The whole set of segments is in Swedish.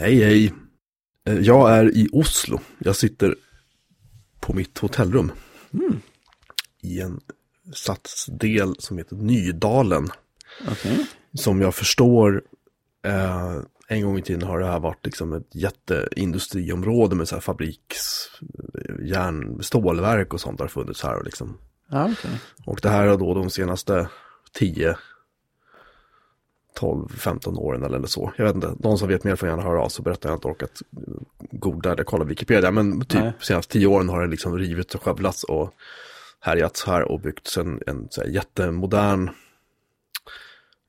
Hej hej. Eh, Jag är i Oslo. Jag sitter på mitt hotellrum. I en stadsdel som heter Nydalen. Okej. Som jag förstår, eh, en gång i tiden har det här varit liksom ett jätteindustriområde med så här fabriks, järn, stålverk och sånt har funnits här. Och, liksom. Okej. och det här har då de senaste 10, 12, 15 åren eller så. Jag vet inte, någon som vet mer får gärna höra av sig och berätta. Jag har inte orkat googla eller kolla Wikipedia. Men typ Nej. senaste 10 åren har det liksom rivits och skövlats och härjats här och byggts en, en så här jättemodern,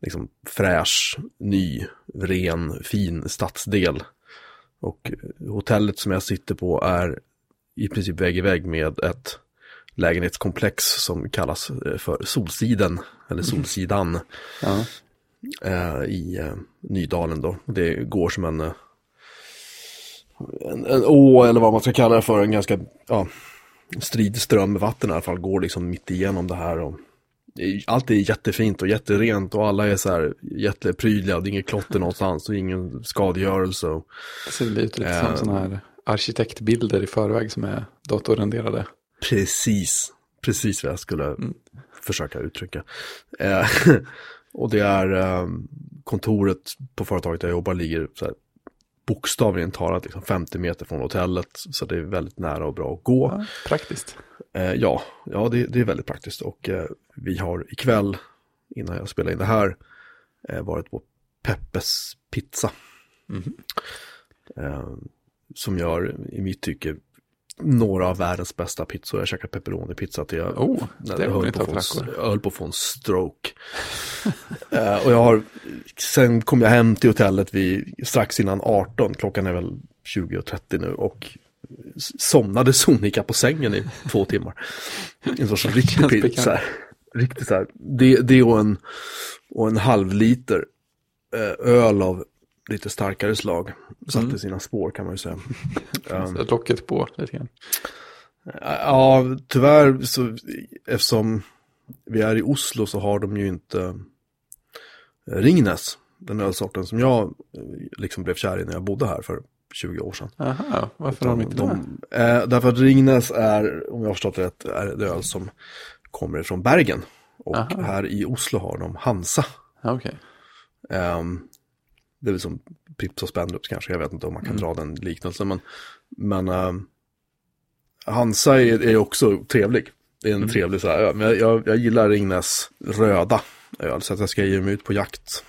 liksom fräsch, ny, ren, fin stadsdel. Och hotellet som jag sitter på är i princip vägg i vägg med ett lägenhetskomplex som kallas eh, för Solsiden, eller Solsidan, Ja. Eh, i eh, Nydalen då. Det går som en, eh, en, en å, eller vad man ska kalla det för, en ganska, ja, strid ström med vatten i alla fall, går liksom mitt igenom det här. Och allt är jättefint och jätterent och alla är så här jätteprydliga och det är inget klotter någonstans och ingen skadegörelse. Och, Det ser ut lite Eh. som sådana här arkitektbilder i förväg som är datorrenderade. Precis, precis vad jag skulle försöka uttrycka. Och det är eh, kontoret på företaget där jag jobbar ligger så här, bokstavligen talat liksom 50 meter från hotellet. Så det är väldigt nära och bra att gå. Ja, praktiskt. Eh, ja, ja det, det är väldigt praktiskt. Och eh, vi har ikväll, innan jag spelar in det här, eh, varit på Peppes Pizza. Eh, som gör, i mitt tycke, några av världens bästa pizzor. Jag käkade pepperoni-pizza till jag, Oh, jag, höll på en, jag höll på att få en stroke. eh, och jag har, sen kom jag hem till hotellet vid, strax innan 18, klockan är väl 20.30 nu och somnade sonika på sängen i två timmar. En sorts riktig bekant. så här. Riktigt så här. Det, det och en, och en halv liter eh, öl av lite starkare slag. Satte Mm. sina spår kan man ju säga. Um, Locket på lite grann. Ja, tyvärr så eftersom vi är i Oslo så har de ju inte eh, Ringnes, den ölsorten som jag eh, liksom blev kär i när jag bodde här för 20 år sedan. Aha, varför har de inte det? de, eh, därför att Ringnes är, om jag har förstått det rätt, är det öl som kommer från Bergen. Och Aha. här i Oslo har de Hansa. Okej. Ehm, det är väl som Pripps och Spendrups kanske, jag vet inte om man kan dra den liknelsen. Men, men ehm, Hansa är, är också trevlig. Det är en trevlig så här öl. Men jag, jag, jag gillar Ringnes röda öl, så att jag ska ge mig ut på jakt.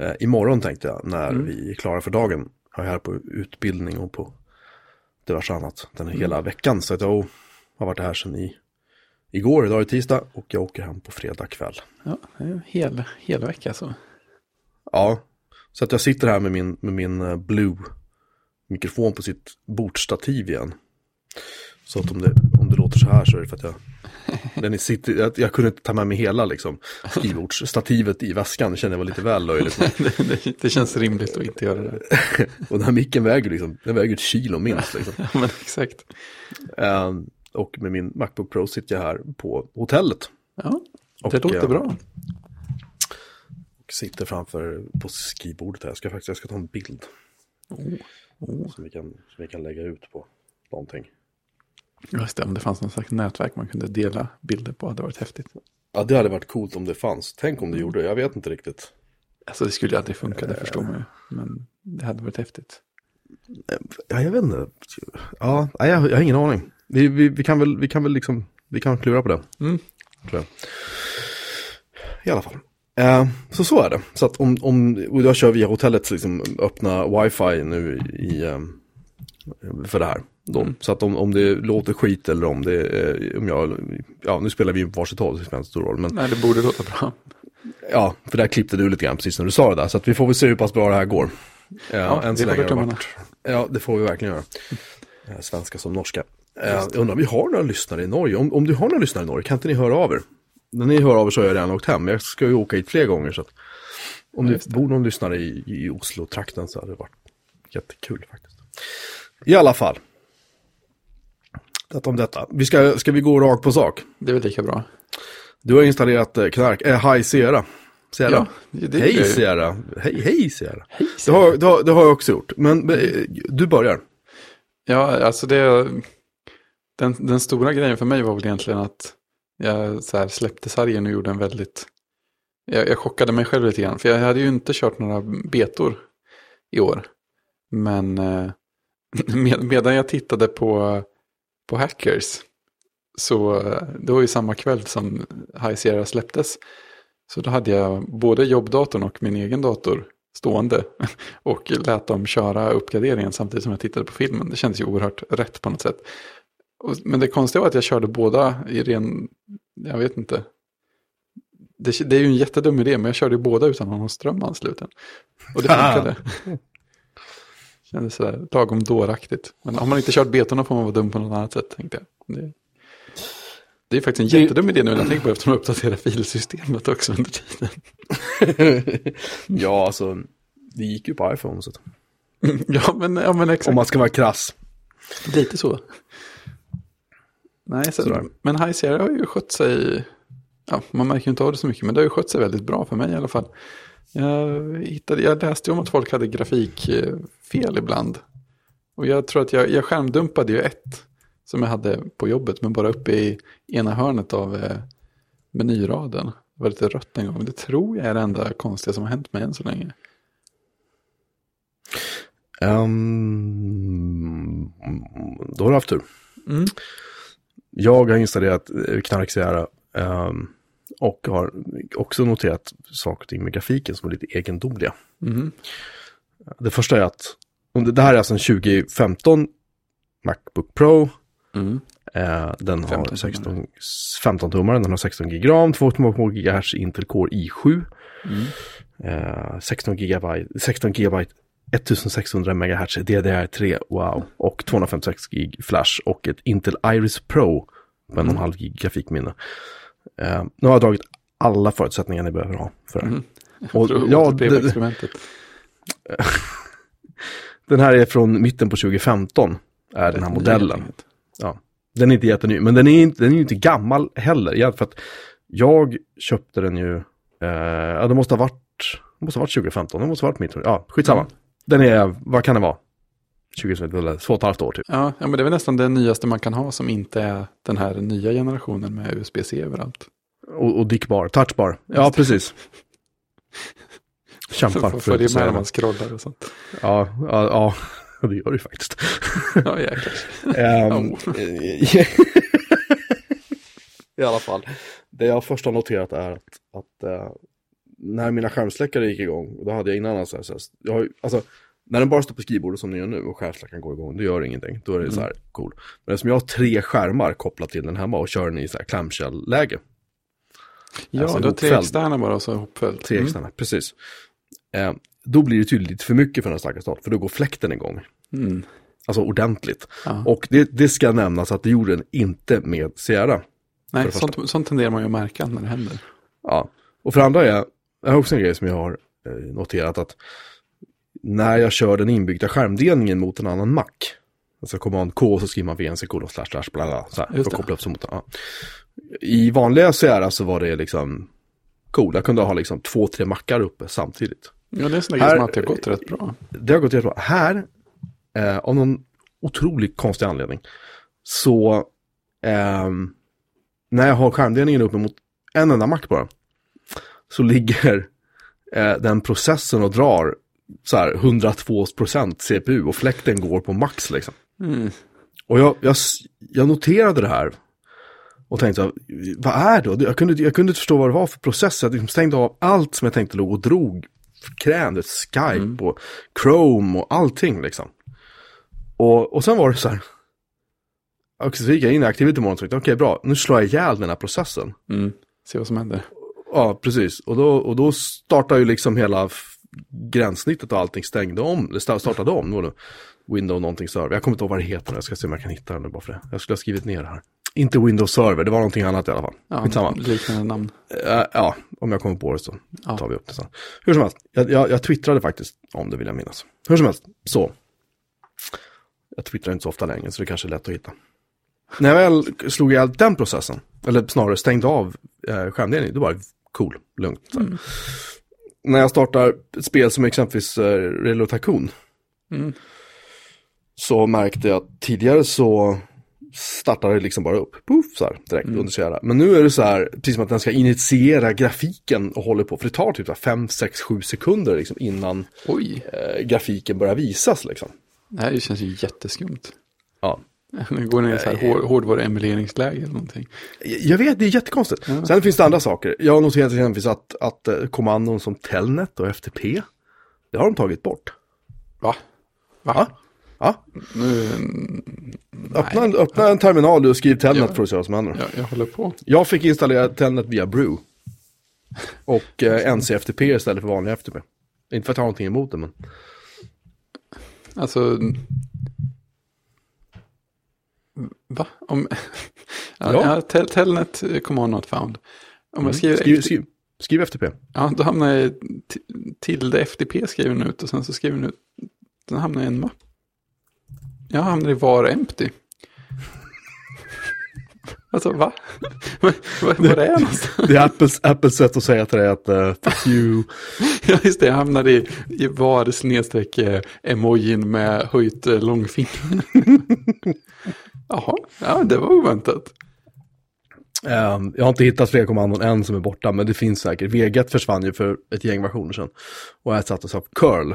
Eh, imorgon tänkte jag, när vi är klara för dagen. Jag är här på utbildning och på diverse annat den här hela veckan. Så att jag har varit här sedan i, igår, idag är tisdag och jag åker hem på fredag kväll. Ja, hel, hel vecka så. Ja, så att jag sitter här med min, med min eh, Blue-mikrofon på sitt bordstativ igen. Så att om det, om det låter så här så är det för att jag, den är sitter, jag, jag kunde inte ta med mig hela liksom, skrivbordsstativet i väskan, kände jag var lite väl löjligt. det, det, det känns rimligt att inte göra det. Och den här micken väger liksom, den väger ett kilo minst liksom. Ja, men exakt. Eh, och med min Macbook Pro sitter jag här på hotellet. Ja, Och, det låter eh, bra. Och sitter framför på skrivbordet här. Jag ska faktiskt jag ska ta en bild. Som, vi kan, som vi kan lägga ut på någonting. Just det, om det fanns någon slags nätverk man kunde dela bilder på hade det varit häftigt. Ja, det hade varit coolt om det fanns. Tänk om det gjorde, jag vet inte riktigt. Alltså det skulle ju aldrig funka, det förstår man ju. Men det hade varit häftigt. Ja, jag vet inte. Ja, jag har ingen aning. Vi, vi, vi kan väl, vi kan väl liksom, vi kan klura på det. Mm. Tror jag. I alla fall. Eh, så så är det. Så att om, om och jag kör via hotellets liksom öppna wifi nu i, eh, för det här. Då. Så att om, om det låter skit eller om det, eh, om jag, ja nu spelar vi på varsitt håll, det spelar inte stor roll. Men Nej, det borde låta bra. ja, för där klippte du lite grann precis när du sa det där. Så att vi får väl se hur pass bra det här går. Ja, än så länge har varit. Ja, det får vi verkligen göra. Eh, Svenska som norska. Eh, Jag undrar om vi har några lyssnare i Norge. Om, om du har några lyssnare i Norge, kan inte ni höra av er? När ni hör av er så har jag redan åkt hem. Jag ska ju åka hit fler gånger. Så att om det bor någon lyssnare i, i Oslo-trakten så hade det varit jättekul faktiskt. I alla fall. Detta om detta. Vi ska, ska vi gå rakt på sak? Det är väl lika bra. Du har installerat eh, knark, eh, High Sierra. Sierra. Ja, det hej Sierra. Hej, hej Sierra. Hej, Det har, det, har, det har jag också gjort. Men eh, du börjar. Ja, alltså det... Den, den stora grejen för mig var väl egentligen att jag så här, släppte sargen och gjorde en väldigt... Jag, jag chockade mig själv lite grann, för jag hade ju inte kört några betor i år. Men eh, med, medan jag tittade på, på Hackers, så eh, det var ju samma kväll som High Sierra släpptes. Så då hade jag både jobbdatorn och min egen dator stående och lät dem köra uppgraderingen samtidigt som jag tittade på filmen. Det kändes ju oerhört rätt på något sätt. Men det konstiga var att jag körde båda i ren, jag vet inte. Det, det är ju en jättedum idé, men jag körde ju båda utan att ha någon ström ansluten. Och det funkade. Kändes sådär lagom dåraktigt. Men har man inte kört betorna får man vara dum på något annat sätt, tänkte jag. Det, det är faktiskt en jättedum idé nu när jag tänker på det, eftersom de uppdaterar filsystemet också under tiden. ja, alltså. Det gick ju på iPhone. Så. ja, men, ja, men exakt. Om man ska vara krass. Lite så. Nej, så, Sådär. men High Sierra har ju skött sig, ja, man märker ju inte av det så mycket, men det har ju skött sig väldigt bra för mig i alla fall. Jag, hittade, jag läste om att folk hade grafikfel ibland. Och jag tror att jag, jag skärmdumpade ju ett som jag hade på jobbet, men bara uppe i ena hörnet av eh, menyraden. Det var lite rött en gång, det tror jag är det enda konstiga som har hänt mig än så länge. Ehm, då har du haft tur. Mm. Jag har installerat eh, Knark Sierra. ehm, och har också noterat saker och ting med grafiken som är lite egendomliga. Mm. Det första är att, det här är alltså en 2015 Macbook Pro. Mm. Eh, den har 15 16, 15 tummar, den har 16 GB RAM, 2,2 GHz Intel Core i7. Mm. Eh, 16 GB, 16 GB 1600 MHz DDR3, wow. Och 256 GB Flash och ett Intel Iris Pro på 1,5 GB grafikminne. Eh, nu har jag dragit alla förutsättningar ni behöver ha för det här. Mm. Och, Tror- ja, det experimentet. den här är från mitten på 2015, är den här modellen. Ja, den är inte jätteny, men den är inte, den är inte gammal heller. För att jag köpte den ju, eh, ja det måste ha varit, det måste ha varit 2015, det måste ha varit mitten, ja skitsamma. Mm. Den är, vad kan det vara? 20, eller två och ett halvt år typ. Ja, ja, men det är väl nästan det nyaste man kan ha som inte är den här nya generationen med USB-C överallt. Och, och dickbar, touchbar, ja precis. Kämpar För att följer med när man scrollar och sånt. Ja, ja, ja, det gör ju faktiskt. Ja, jäklar. Ehm. I alla fall. Det jag först har noterat är att, att eh, när mina skärmsläckare gick igång, då hade jag innan alltså, så här, jag har, alltså när den bara står på skrivbordet som den gör nu och skärmsläckaren går igång, då gör det ingenting. Då är det så här cool. Men eftersom jag har tre skärmar kopplat till den hemma och kör den i så här clamshell-läge, Ja, Alltså du har tre externa bara och så ihopfällt. tre Mm. externa, precis. Eh, då blir det tydligt för mycket för en starka start, för då går fläkten igång. Mm. Alltså ordentligt. Ja. Och det, det ska nämnas att det gjorde den inte med Sierra. Nej, det sånt, sånt tenderar man ju att märka när det händer. Ja, och för det andra är, jag har också en grej som jag har eh, noterat att när jag kör den inbyggda skärmdelningen mot en annan Mac, alltså command K så skriver man VNC kolon slash slash bla bla, så här, för att koppla upp sig mot ja. I vanliga Sierra så var det liksom cool, jag kunde ha liksom två, tre mackar uppe samtidigt. Ja, det är en sån där Här- grej som alltid har gått rätt bra. Det har gått jättebra. Här, eh, av någon otroligt konstig anledning, så ehm, när jag har skärmdelningen uppe mot en enda Mac bara, så ligger eh, den processen och drar så här 102% CPU och fläkten går på max liksom. Mm. Och jag, jag, jag noterade det här och tänkte, här, vad är det? Jag kunde, jag kunde inte förstå vad det var för process. Jag liksom stängde av allt som jag tänkte låg och drog. Krän, det, Skype och Chrome och allting liksom. Och, och sen var det så här. Och så gick jag in i Activity Monitor och tänkte, okej bra, nu slår jag ihjäl den här processen. Mm. Se vad som händer. Ja, precis. Och då, och då startar ju liksom hela gränssnittet och allting stängde om, sta- startade om. Det var nog Windows någonting server. Jag kommer inte ihåg vad det heter nu. Jag ska se om jag kan hitta den nu bara för det. Jag skulle ha skrivit ner det här. Inte Windows server, det var någonting annat i alla fall. Ja, Skitsamma. liknande namn. Eh, ja, om jag kommer på det så Ja. tar vi upp det sen. Hur som helst, jag, jag, jag twittrade faktiskt om det vill jag minnas. Hur som helst, så. Jag twittrar inte så ofta längre så det kanske är lätt att hitta. När jag väl slog ihjäl den processen, eller snarare stängde av eh, skärmdelningen, då bara cool, lugnt. När jag startar ett spel som exempelvis uh, Relo Tycoon. Mm. Så märkte jag att tidigare så startade det liksom bara upp. Puff, så här, direkt under så. Men nu är det så här, precis som att den ska initiera grafiken och håller på. För det tar typ 5, 6, 7 sekunder liksom innan eh, grafiken börjar visas liksom. det här känns ju jätteskumt. Ja. Nu går ner i så här hår, hårdvaruemuleringsläge eller någonting. Jag vet, det är jättekonstigt. Sen finns det andra saker. Jag har noterat exempelvis att, att eh, kommandon som Telnet och FTP, det har de tagit bort. Va? Va? Ja. Ja, Nu, öppna, en, öppna en terminal och skriv Telnet Ja. för att se vad som händer. jag, jag håller på. Jag fick installera Telnet via Brew. Och eh, NCFTP istället för vanlig FTP. Inte för att jag har någonting emot det, men... Alltså... Va? Om... ja, Ja. ja. tel, telnet command not found. Om jag skriver... Skriv, skriv, skriv FTP. Ja, då hamnar jag tilde FTP skriver den ut och sen så skriver den ut. Sen hamnar i en mapp. Jag hamnar i var empty. Alltså va? Var, var, var är jag någonstans? Det är Apples, Apples sätt att säga till dig att uh, fuck you. Ja, just det. Jag hamnade i, i var snedstreck eh, emojin med höjt eh, långfinger. Jaha, ja det var oväntat. Ehm, jag har inte hittat fler kommandon än som är borta, men det finns säkert. Vegat försvann ju för ett gäng versioner sedan. Och ersattes av curl.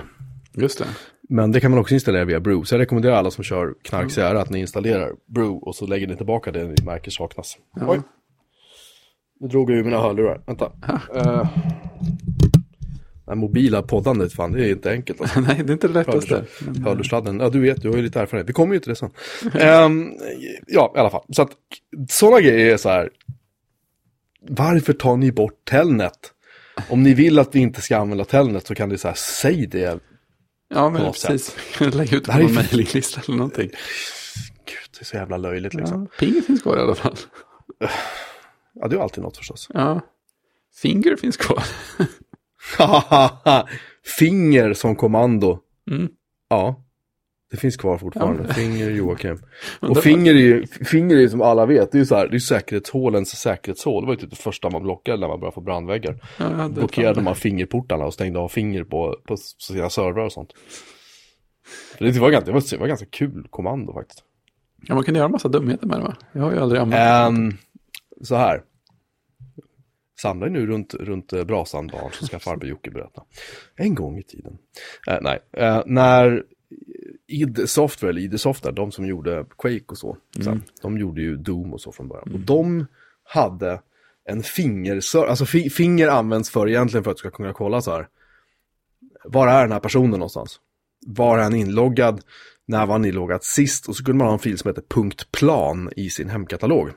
Just det. Men det kan man också installera via Brew. Så jag rekommenderar alla som kör knarksära att ni installerar Brew och så lägger ni tillbaka det ni märker saknas. Oj. Nu drog jag ur mina hörlurar. Vänta. Uh, det mobila poddandet, fan, det är inte enkelt. Alltså. Nej, det är inte det lättaste. Men, Hörlursladden, ja du vet, du har ju lite erfarenhet. Vi kommer ju till det sen. Ehm, ja, i alla fall. Så att sådana grejer är så här. Varför tar ni bort Telnet? Om ni vill att vi inte ska använda Telnet så kan ni så här, säg det. ja, men precis. Lägga ut Det på en mailinglista eller någonting. Gud, det är så jävla löjligt liksom. Ja, ping finns kvar i alla fall. Ja, det är alltid något förstås. Ja. Finger finns kvar. Finger som kommando. Mm. Ja, det finns kvar fortfarande. Ja. Finger Joakim. Och finger är ju, finger är ju som alla vet, det är ju så här, det är säkerhetshålens säkerhetshål. Det var ju typ det första man blockade när man började få brandväggar. Ja, Blockerade man fingerportarna och stängde av finger på, på sina servrar och sånt. Det var, ganska, det var, det var ganska kul kommando faktiskt. Ja, man kan göra massa dumheter med det va? Jag har ju aldrig använt det. Ehm, så här. Samla er nu runt, runt eh, brasan barn så ska farbror Jocke berätta. En gång i tiden. Eh, nej, eh, när id Software, eller id Software, de som gjorde Quake och så, så de gjorde ju Doom och så från början. Och de hade en finger, alltså fi, finger används för egentligen för att du ska kunna kolla så här. Var är den här personen någonstans? Var är han inloggad? När var han inloggad sist? Och så kunde man ha en fil som heter .plan i sin hemkatalog.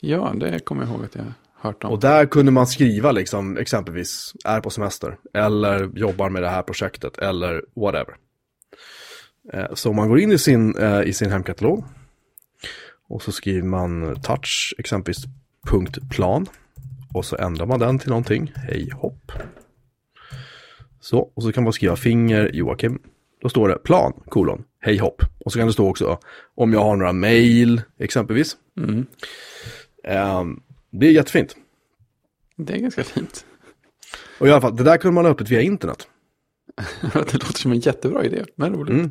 Ja, det kommer jag ihåg att jag hört om. Och där kunde man skriva liksom exempelvis är på semester eller jobbar med det här projektet eller whatever. Eh, Så om man går in i sin, eh, i sin hemkatalog och så skriver man touch exempelvis punkt plan och så ändrar man den till någonting, hej hopp. Så, och så kan man skriva finger Joakim. Då står det plan, kolon, hej hopp. Och så kan det stå också om jag har några mail exempelvis. Mm. Ehm, det är jättefint. Det är ganska fint. Och i alla fall, det där kunde man ha öppet via internet. det låter som en jättebra idé, men roligt. Mm.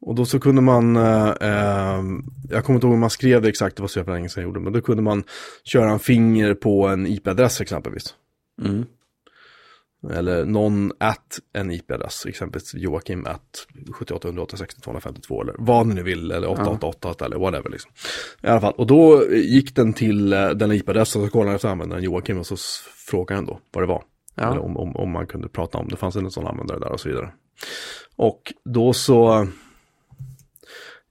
Och då så kunde man, eh, eh, jag kommer inte ihåg hur man skrev det exakt, det var så jävla länge sedan jag gjorde, men då kunde man köra en finger på en IP-adress exempelvis. Mm. Eller någon at en IP-adress, exempelvis Joakim at 78 180 252 eller vad ni nu vill, eller 888 eller whatever liksom. I alla fall, och då gick den till eh, den IP-adressen så kollade efter användaren Joakim och så frågade den då vad det var. Ja. Eller om, om, om man kunde prata om det fanns en sån användare där och så vidare. Och då så,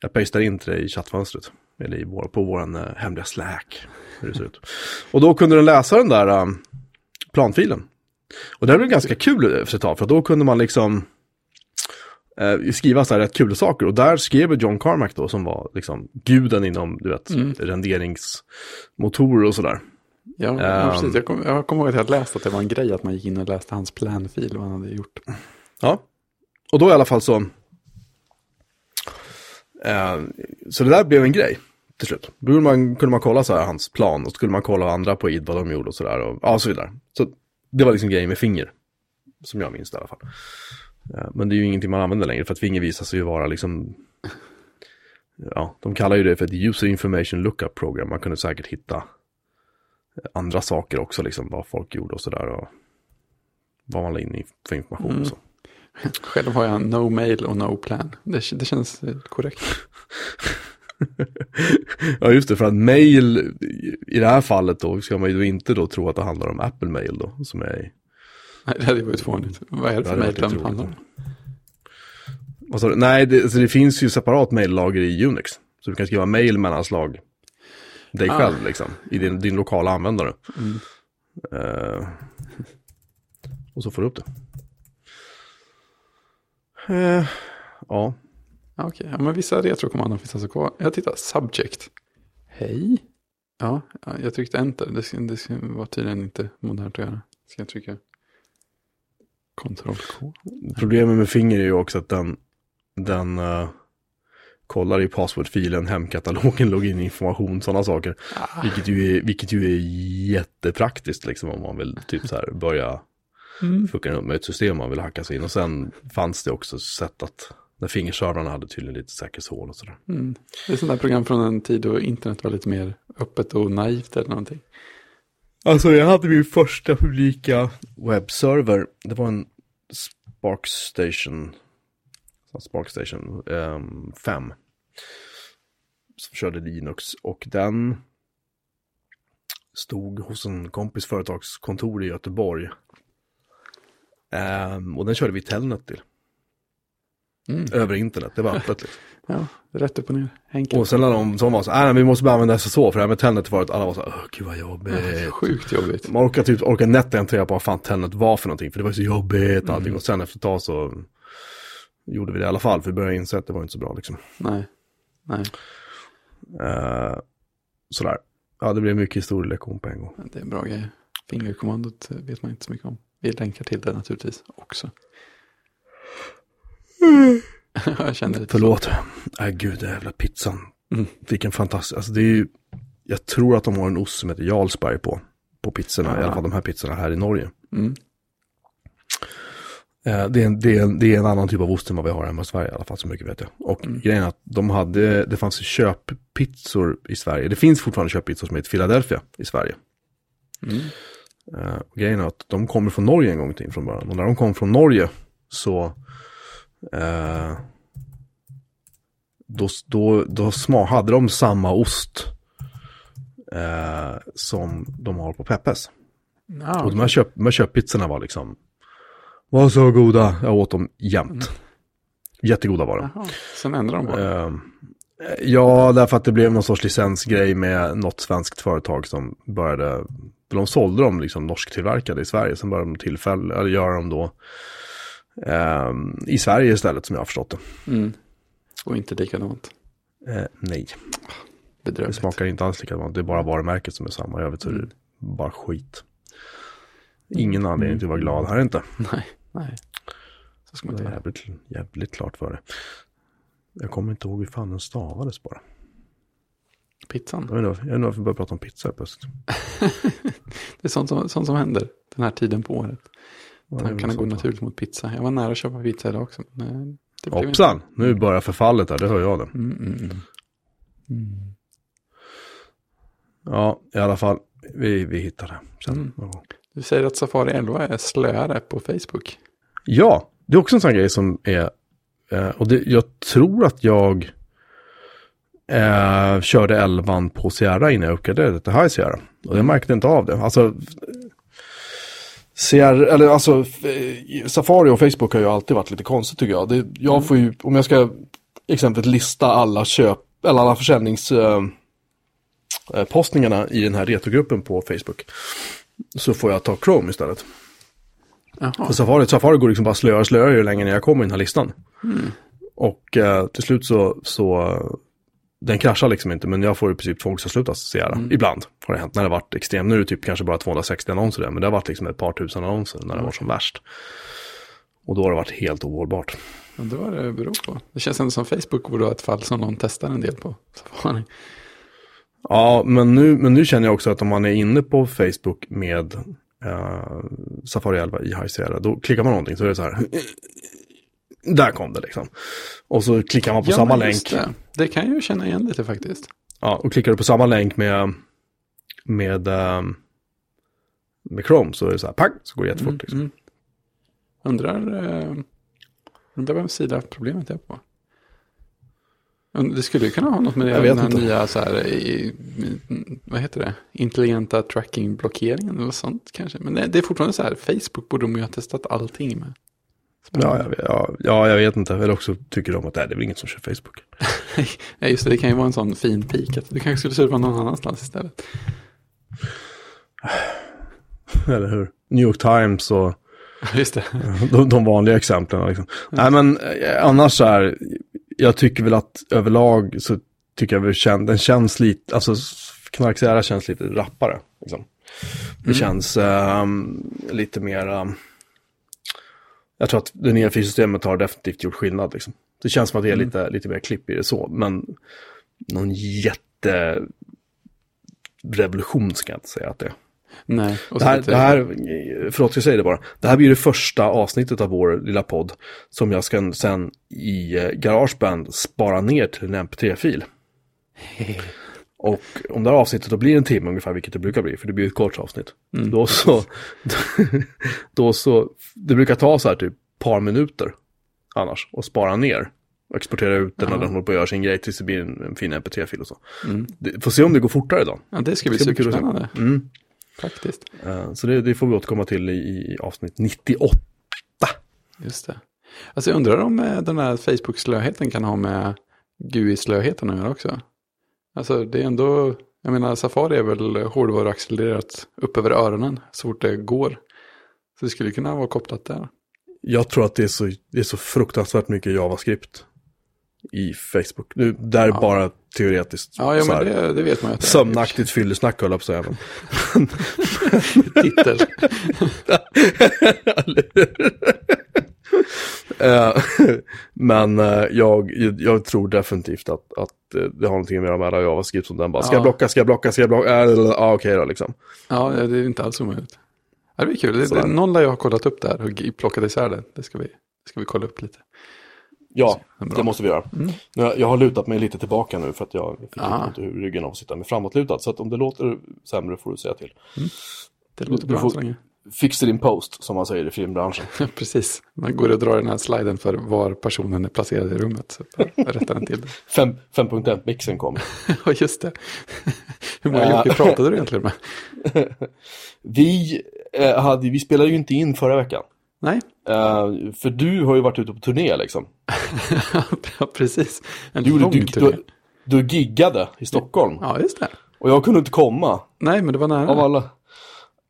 jag pastar in till det i chattfönstret, eller i vår, på vår uh, hemliga Slack. Hur det ser ut. Och då kunde den läsa den där um, planfilen. Och det här blev ganska kul för ett tag, för då kunde man liksom eh, skriva så här rätt kul saker. Och där skrev John Carmack då, som var liksom guden inom, du vet, renderingsmotorer och sådär. Ja, ja, Ehm. precis. Jag kommer kom ihåg att jag hade läst att det var en grej att man gick in och läste hans planfil, vad han hade gjort. Ja, och då i alla fall så... Eh, så det där blev en grej. till slut. Då kunde man, kunde man kolla så här hans plan och så skulle man kolla andra på id vad de gjorde och sådär och ja, så vidare. Så det var liksom grejen med finger. Som jag minns det i alla fall. Eh, Men det är ju ingenting man använder längre för att finger visar sig ju vara liksom Ja, de kallar ju det för ett user information lookup program. Man kunde säkert hitta andra saker också, liksom vad folk gjorde och sådär. Och vad man la in för information Mm. och så. Själv har jag no mail och no plan. Det, det känns eh, korrekt. Ja, just det, för att mail i det här fallet då ska man ju inte då tro att det handlar om Apple Mail då, som är Nej, det hade varit fånigt. Vad är det Det för mail den handlar om? du? Nej, det, alltså det finns ju separat maillager i Unix. Så du kan skriva mail mellanslag dig Ah. själv liksom, i din, din lokala användare. Mm. Eh, och så får du upp det. Eh, ja, Okej, ja, men vissa retrokommandon finns alltså kvar. Jag tittar, subject. Hej. Ja, ja, jag tryckte enter. Det, ska- det ska- var tydligen inte modernt att göra. Ska jag trycka Ctrl K? problemet med finger är ju också att den, den eh, kollar i passwordfilen, hemkatalogen, logininformation, sådana saker. Ah, Vilket ju, är, vilket ju är jättepraktiskt liksom om man vill typ så här börja mm. fucka upp med ett system man vill hacka sig in. Och sen fanns det också sätt att, när fingerservrarna hade tydligen lite säkerhetshål och sådär. Mm. Det är sådana där program från en tid då internet var lite mer öppet och naivt eller någonting. Alltså jag hade min första publika webbserver, det var en Sparkstation, Sparkstation 5. som körde Linux och den stod hos en kompis företagskontor i Göteborg. Ehm, och den körde vi Telnet till, Mm. över internet, det var öppet. Liksom. Ja, rätt upp och ner. Enkelt. Och sen när de som var så här, vi måste bara använda SSH för det här med Telnet var att alla var så här, "Åh, gud vad jobbigt. Sjukt jobbigt. Man orkar typ, orkar nätt inte på vad fan Telnet var för någonting, för det var så jobbigt och allting. Och sen efter ett tag så gjorde vi det i alla fall, för vi började inse att det var inte så bra liksom. Nej. Nej, Eh, sådär. Ja, det blev mycket historielektion på en gång. det är bra grejer. Fingerkommandot eh, vet man inte så mycket om. Vi länkar till det naturligtvis också. Jag känner lite Förlåt. Nej, gud, den jävla pizzan. Mm. Vilken fantastisk, alltså det är ju, jag tror att de har en ost som heter Jarlsberg på, på pizzorna, i Ja. alla fall de här pizzorna här i Norge. Mm. Eh, Det är, en, det, är en, det är en annan typ av ost än vad vi har hemma i Sverige i alla fall, så mycket vet jag. Och grejen är att de hade, det fanns köppizzor i Sverige. Det finns fortfarande köppizzor som heter Philadelphia i Sverige. Mm. Eh, grejen är att de kommer från Norge en gång till från början. Och när de kom från Norge så eh, då, då, då sma, hade de samma ost eh, som de har på Peppes. Ja, Och de här, köp, de här köppizzorna var liksom, var så goda. Jag åt dem jämt. Jättegoda var de. Jaha. Sen ändrar de bara. Eh, ja, därför att det blev någon sorts licensgrej med något svenskt företag som började, de sålde dem liksom norsktillverkade i Sverige, sen började de tillfälle, eller göra dem då eh, i Sverige istället som jag har förstått det. Mm. Och inte likadant. Eh, nej, det Bedrövligt. smakar inte alls likadant, det är bara varumärket som är samma, jag vet så är det bara skit. Ingen anledning till att vara glad här inte. Nej, nej. Så ska man Det inte göra. jävligt, jävligt klart för det. Jag kommer inte ihåg hur fan den stavades bara. Pizzan. Jag vet inte varför- vi började prata om pizza plötsligt. Det är sånt som, sånt som händer den här tiden på året. Tankarna går naturligt mot pizza. Jag var nära att köpa pizza idag också. Men eh, det blev Hoppsan, nu börjar förfallet här, det hör jag det. inte. Mm, mm, mm. Mm. Ja, i alla fall, vi, vi hittar det sen. Mm. Du säger att Safari 11 är slöare på Facebook. Ja, det är också en sån grej som är, eh, och det, jag tror att jag eh, körde 11 på Sierra innan jag uppgraderade till High Sierra. Och jag märkte inte av det. Alltså, Sierra, eller alltså, Safari och Facebook har ju alltid varit lite konstigt tycker jag. Det, jag får ju, om jag ska exempelvis lista alla köp, eller alla försäljnings... Eh, eh, i den här retrogruppen på Facebook. Så får jag ta Chrome istället. Jaha. För Safari, Safari går liksom bara slöare och slöare ju längre ner jag kommer i den här listan. Mm. Och eh, till slut så, så, den kraschar liksom inte, men jag får i princip tvångsavsluta Sierra. Mm. Ibland har det hänt när det varit extremt. Nu är det typ kanske bara 260 annonser där, men det har varit liksom ett par tusen annonser när det var som värst. Och då har det varit helt ohållbart. Undrar vad det beror på. Det känns ändå som Facebook borde ha ett fall som någon testar en del på Safari. Ja, men nu, men nu känner jag också att om man är inne på Facebook med uh, Safari 11 i High Sierra, då klickar man någonting så är det så här. Där kom det liksom. Och så klickar man på Ja, samma länk. Det. det kan jag ju känna igen lite faktiskt. Ja, och klickar du på samma länk med, med, ehm, med Chrome så är det så här, pang, så går det jättefort. Liksom. Mm. Undrar, eh, undrar vem sida problemet är på. Det skulle ju kunna ha något med det, den här inte. nya, så här, i, i- vad heter det, intelligenta tracking-blockeringen eller sånt kanske. Men det, det är fortfarande så här, Facebook borde de ju ha testat allting med. Ja, jag, ja, ja, jag vet inte. Eller också tycker de att det är väl ingen som kör Facebook. Nej, just det, det kan ju vara en sån fin pik. Att du kanske skulle surfa någon annanstans istället. Eller hur? New York Times och Just det. de, de vanliga exemplen. Liksom. Nej, men eh, annars så här, jag tycker väl att överlag så tycker jag väl kän, den känns lite, alltså Knarksera känns lite rappare. Liksom. Det känns ehm, lite mer, ehm, jag tror att det nya filsystemet har definitivt gjort skillnad. Liksom. Det känns som att det är lite, lite mer klipp i det så, men någon jätte revolution ska jag inte säga att det är. Nej, Det här, det här, förlåt jag säger det bara, det här blir det första avsnittet av vår lilla podd som jag ska sen i eh, Garageband spara ner till en mp3-fil. Och om det här avsnittet då blir en timme ungefär, vilket det brukar bli, för det blir ett kort avsnitt. Då så, då så, det brukar ta så här typ par minuter annars och spara ner. Och exportera ut den när den håller på att göra sin grej tills det blir en, en fin mp3-fil och så. Det, får se om det går fortare då. Ja, det ska bli superspännande. Mm. Faktiskt. Eh, Så det, det får vi återkomma till i, i avsnitt 98. Just det. Alltså jag undrar om eh, den här Facebook-slöheten kan ha med GUI-slöheten att göra också. Alltså det är ändå, jag menar Safari är väl hårdvaruaccelererat upp över öronen så fort det går. Så det skulle kunna vara kopplat där. Jag tror att det är så, det är så fruktansvärt mycket JavaScript i Facebook. Nu, där är bara teoretiskt. Ja, ja men det, det vet man ju. Sömnaktigt fyllesnack höll jag på att säga. Titel. Eh, Men eh, jag, jag tror definitivt att, att eh, det har någonting med de här JavaScript som den bara, ska jag Ja. blocka, ska jag blocka, ska jag blocka, ja okej då liksom. Ja, det är inte alls omöjligt. Det blir kul. Det, det, någon lär ju ha kollat upp det här och plockat isär det. Det ska vi, det ska vi kolla upp lite. Ja, det måste vi göra. Nu, Jag, jag har lutat mig lite tillbaka nu för att jag fick Ah. ont i ryggen av att sitta med framåtlutad. Så att om det låter sämre får du säga till. Det låter Du bra får- så länge. Fix it in post, som man säger i filmbranschen. Precis. Man går och drar den här sliden för var personen är placerad i rummet. Rättar den till det. Fem- 5.1-mixen kom. Ja, just det. Hur många. Jocke pratade du egentligen med? Vi, eh, hade, vi spelade ju inte in förra veckan. Nej, Eh, för du har ju varit ute på turné liksom. ja, precis. En Du, lång du, turné. du, du giggade i Stockholm. Ja, just det. Och jag kunde inte komma. Nej, men det var nära. Av alla,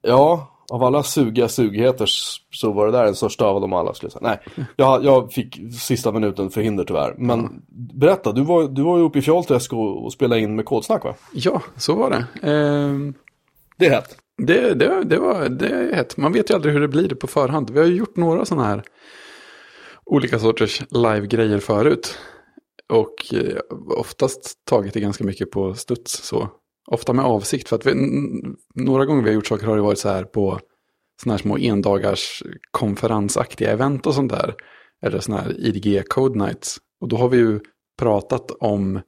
ja, av alla sugiga sugigheter så var det där den största av dem alla skulle jag säga. Nej, jag, jag fick sista minuten förhinder tyvärr. Men berätta, du var, du var ju uppe i Fjollträsk och, och spelade in med kodsnack va? Ja, så var det. Ehm, Det är hett. Det, det, det, var, det är hett. Man vet ju aldrig hur det blir på förhand. Vi har ju gjort några sådana här olika sorters live-grejer förut. Och eh, oftast tagit det ganska mycket på studs så. Ofta med avsikt. För att vi, några gånger vi har gjort saker har det varit så här på sådana här små endagars konferensaktiga event och sånt där. Eller sådana här IDG Code Nights. Och då har vi ju pratat om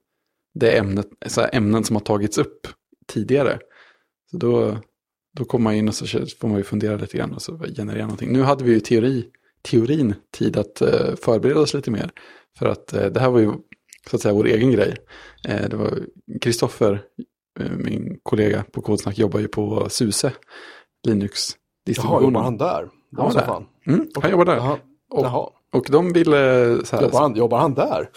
det ämnet, så här ämnen som har tagits upp tidigare. Så då, då kommer man in och så får man ju fundera lite grann och så generera någonting. Nu hade vi ju teori, teorin tid att eh, förbereda oss lite mer. För att eh, det här var ju så att säga vår egen grej. Eh, det var Kristoffer, min kollega på Kodsnack, jobbar ju på SUSE, Jaha, Linux-distributionen. jobbar han där? Det var Ja, så där. fan. Mm, han jobbar där. Jaha. Och, Jaha. och de ville så här, Jobbar, han, jobbar han där?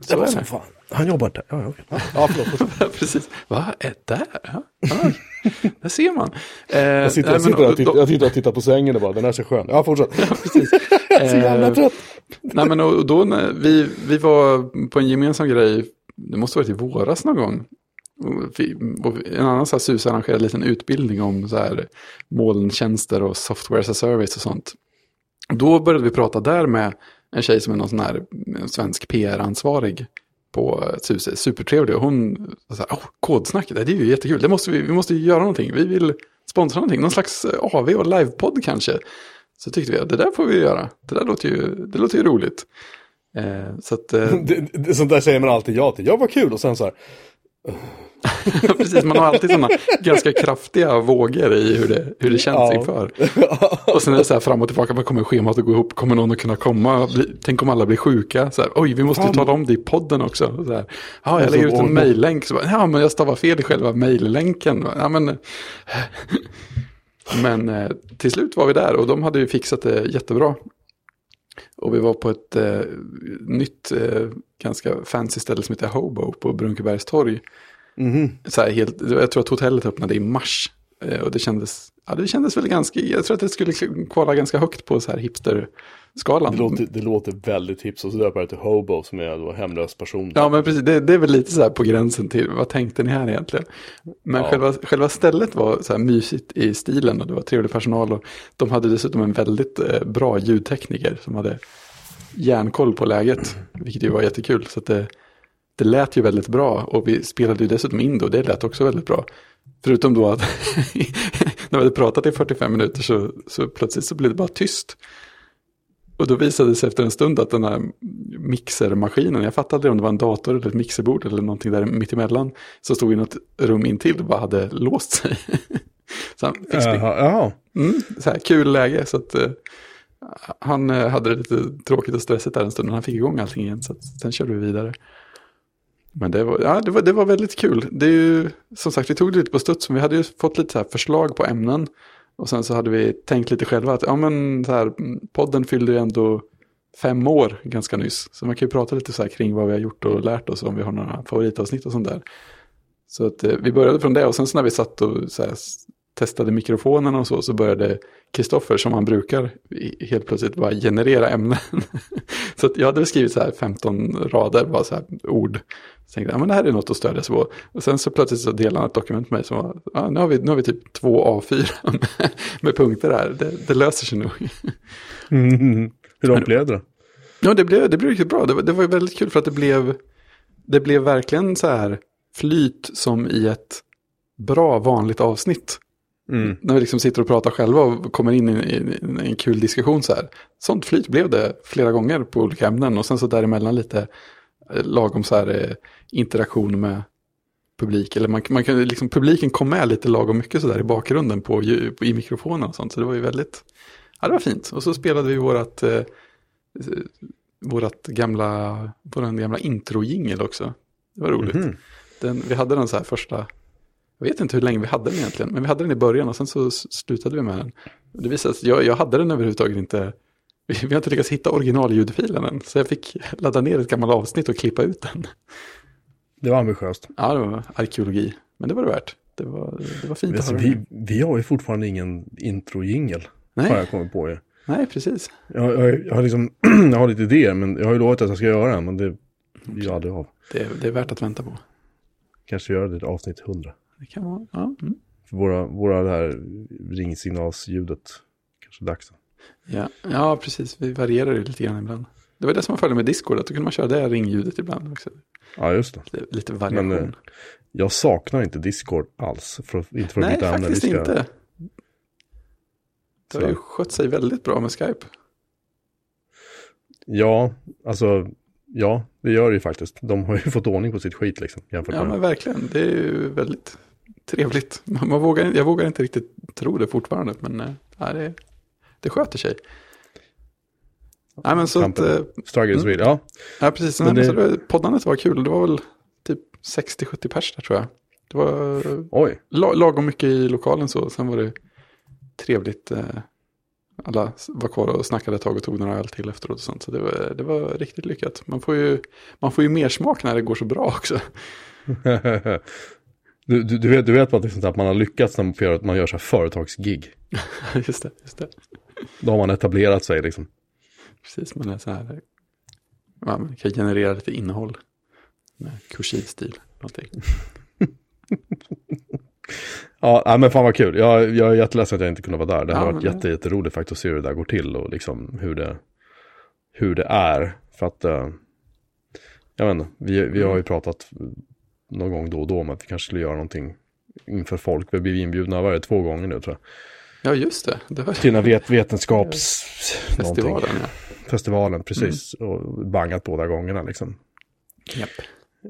så är som det. fan. Han jobbar där? Ja, ja, ja förlåt. Precis. Vad är där? Ja, ja, där ser man. Eh, Jag sitter, nej, jag, men sitter, och tittar, jag tittar och ttittar på sängen och bara, den är så skön. Ja, fortsätt. precis. Jag är så jävla Eh, trött. Nej men och då när vi, vi var på en gemensam grej, det måste ha varit i våras någon gång. En annan så här SUS arrangerade en liten utbildning om så här molntjänster och software as a service och sånt. Då började vi prata där med en tjej som är någon sån här svensk PR-ansvarig på SUSE, supertrevlig. Och hon sa, oh, kodsnack, det är ju jättekul, det måste vi, vi måste ju göra någonting. Vi vill sponsra någonting, någon slags eh, AV och livepodd kanske. Så tyckte vi att det där får vi göra, det där låter ju, det låter ju roligt. Eh, så att, eh, Det, det, sånt där säger man alltid ja till. Ja, vad kul. Och sen så här. Precis, man har alltid sådana ganska kraftiga vågor i hur det, hur det känns Ja. inför. Och sen är det så här fram och tillbaka, vad kommer schemat att gå ihop? Kommer någon att kunna komma? Tänk om alla blir sjuka? Så här, Oj, vi måste ju tala om det i podden också. Så här, ja, jag lägger ut en mejllänk. Ja, men jag stavar fel i själva mejllänken. Ja, men, men eh, till slut var vi där och de hade ju fixat det jättebra. Och vi var på ett eh, nytt, eh, ganska fancy ställe som heter Hobo på Brunkebergs torg Mhm. så helt, jag tror att hotellet öppnade i mars. Eh, Och det kändes, ja, det kändes väl ganska, jag tror att det skulle kvala ganska högt på så här hipster-skalan. Det låter, det låter väldigt hips och så döper det till Hobo som är då hemlös person. Ja, men precis, det, det är väl lite så här på gränsen till, vad tänkte ni här egentligen? Men Ja. själva, själva stället var så här mysigt i stilen och det var trevlig personal och de hade dessutom en väldigt eh, bra ljudtekniker som hade järnkoll på läget, vilket ju var jättekul. Så att det, det lät ju väldigt bra och vi spelade ju dessutom in det och det lät också väldigt bra. Förutom då att när vi hade pratat i 45 minuter så, så plötsligt så blev det bara tyst. Och då visade det sig efter en stund att den här mixermaskinen, jag fattade om det var en dator eller ett mixerbord eller någonting där mittemellan, så stod i något rum intill och bara hade låst sig. så han fick. Jaha. Mm, så här, kul läge, så att eh, han eh, hade det lite tråkigt och stressigt där en stund, men han fick igång allting igen, så att, sen körde vi vidare. Men det var, ja, det, var, det var väldigt kul. Det är ju, som sagt, vi tog det lite på studs, men vi hade ju fått lite så här förslag på ämnen. Och sen så hade vi tänkt lite själva att ja, men, så här, podden fyllde ju ändå fem år ganska nyss. Så man kan ju prata lite så här kring vad vi har gjort och lärt oss, om vi har några favoritavsnitt och sånt där. Så att eh, vi började från det och sen så när vi satt och så här, testade mikrofonerna och så, så började Kristoffer, som han brukar, helt plötsligt bara generera ämnen. så jag hade skrivit så här 15 rader, bara så här ord. Så tänkte jag, ja, men det här är något att stödja sig på. Och sen så plötsligt så delade han ett dokument med mig som var, ja, nu, har vi, nu har vi typ två A4 med, med punkter här, det, det löser sig nog. Mm. Hur långt blev det då? Ja, det blev, det blev riktigt bra. Det var, det var väldigt kul för att det blev, det blev verkligen så här flyt som i ett bra vanligt avsnitt. Mm. När vi liksom sitter och pratar själva och kommer in i, i en kul diskussion så här. Sånt flyt blev det flera gånger på olika ämnen och sen så däremellan lite eh, lagom så här eh, interaktion med publik. Eller man, man kan liksom, publiken kom med lite lagom mycket så där i bakgrunden på, på, i mikrofonen och sånt. Så det var ju väldigt, ja det var fint. Och så spelade vi vårat, eh, vårat gamla, våran gamla intro-jingel också. Det var roligt. Mhm. Den, vi hade den så här första, jag vet inte hur länge vi hade den egentligen, men vi hade den i början och sen så slutade vi med den. Det visade sig, jag, jag hade den överhuvudtaget inte, vi, vi har inte lyckats hitta originalljudfilen än, så jag fick ladda ner ett gammalt avsnitt och klippa ut den. Det var ambitiöst. Ja, det var arkeologi, men det var det värt. Det var, det var fint att Alltså, höra. vi, vi har ju fortfarande ingen intro-jingel. Har jag kommit på ju. nej, precis. Jag, jag, jag, har liksom, jag har lite idéer, men jag har ju lovat att jag ska göra den, men det blir ju aldrig av. Det, det är värt att vänta på. Kanske göra det avsnitt 100. Det kan vara, ja. Mm. För våra, våra det här ringsignalsljudet kanske dags. Ja, ja, precis. Vi varierar ju lite grann ibland. Det var det som var fördelen med Discord, att då kunde man köra det ringljudet ibland också. Ja, just det. Lite, lite variation. Men, eh, Jag saknar inte Discord alls. För, inte för Nej, byta ämne. faktiskt Vi ska- inte. Det har ju skött sig väldigt bra med Skype. Ja, alltså, ja, det gör det ju faktiskt. De har ju fått ordning på sitt skit liksom. Jämfört Ja, med. men verkligen. Det är ju väldigt trevligt. Man, man vågar, jag vågar inte riktigt tro det fortfarande, men ja, det, det sköter sig. Nej, men så att, eh, is real. Ja, ja, precis. Men det- det, poddandet var kul. Det var väl typ 60-70 pers där tror jag. Det var oj. la, lagom mycket i lokalen så. Sen var det trevligt. Eh, alla var kvar och snackade ett tag och tog några öl till efteråt och sånt. Så det var, det var riktigt lyckat. Man får ju, man får ju mer smak när det går så bra också. du, du, du vet, du vet att, sånt att man har lyckats när man gör, man gör så här företagsgig. just det, just det. Då har man etablerat sig liksom. Precis, man är så här. Man kan generera lite innehåll. Med kursiv stil. Någonting. Ja, men fan vad kul. Jag, jag är jätteledsen att jag inte kunde vara där. Det har Ja, varit jätte, jätteroligt faktiskt att se hur det där går till och liksom hur det, hur det är. För att, eh, jag vet inte, vi, vi har ju pratat någon gång då och då om att vi kanske skulle göra någonting inför folk. Vi har blivit inbjudna, var det, två gånger nu tror jag. Ja, just det. det var... Till den vet, vetenskaps... någonting. Festivalen, ja. Festivalen, precis. Och bangat båda gångerna liksom. Japp.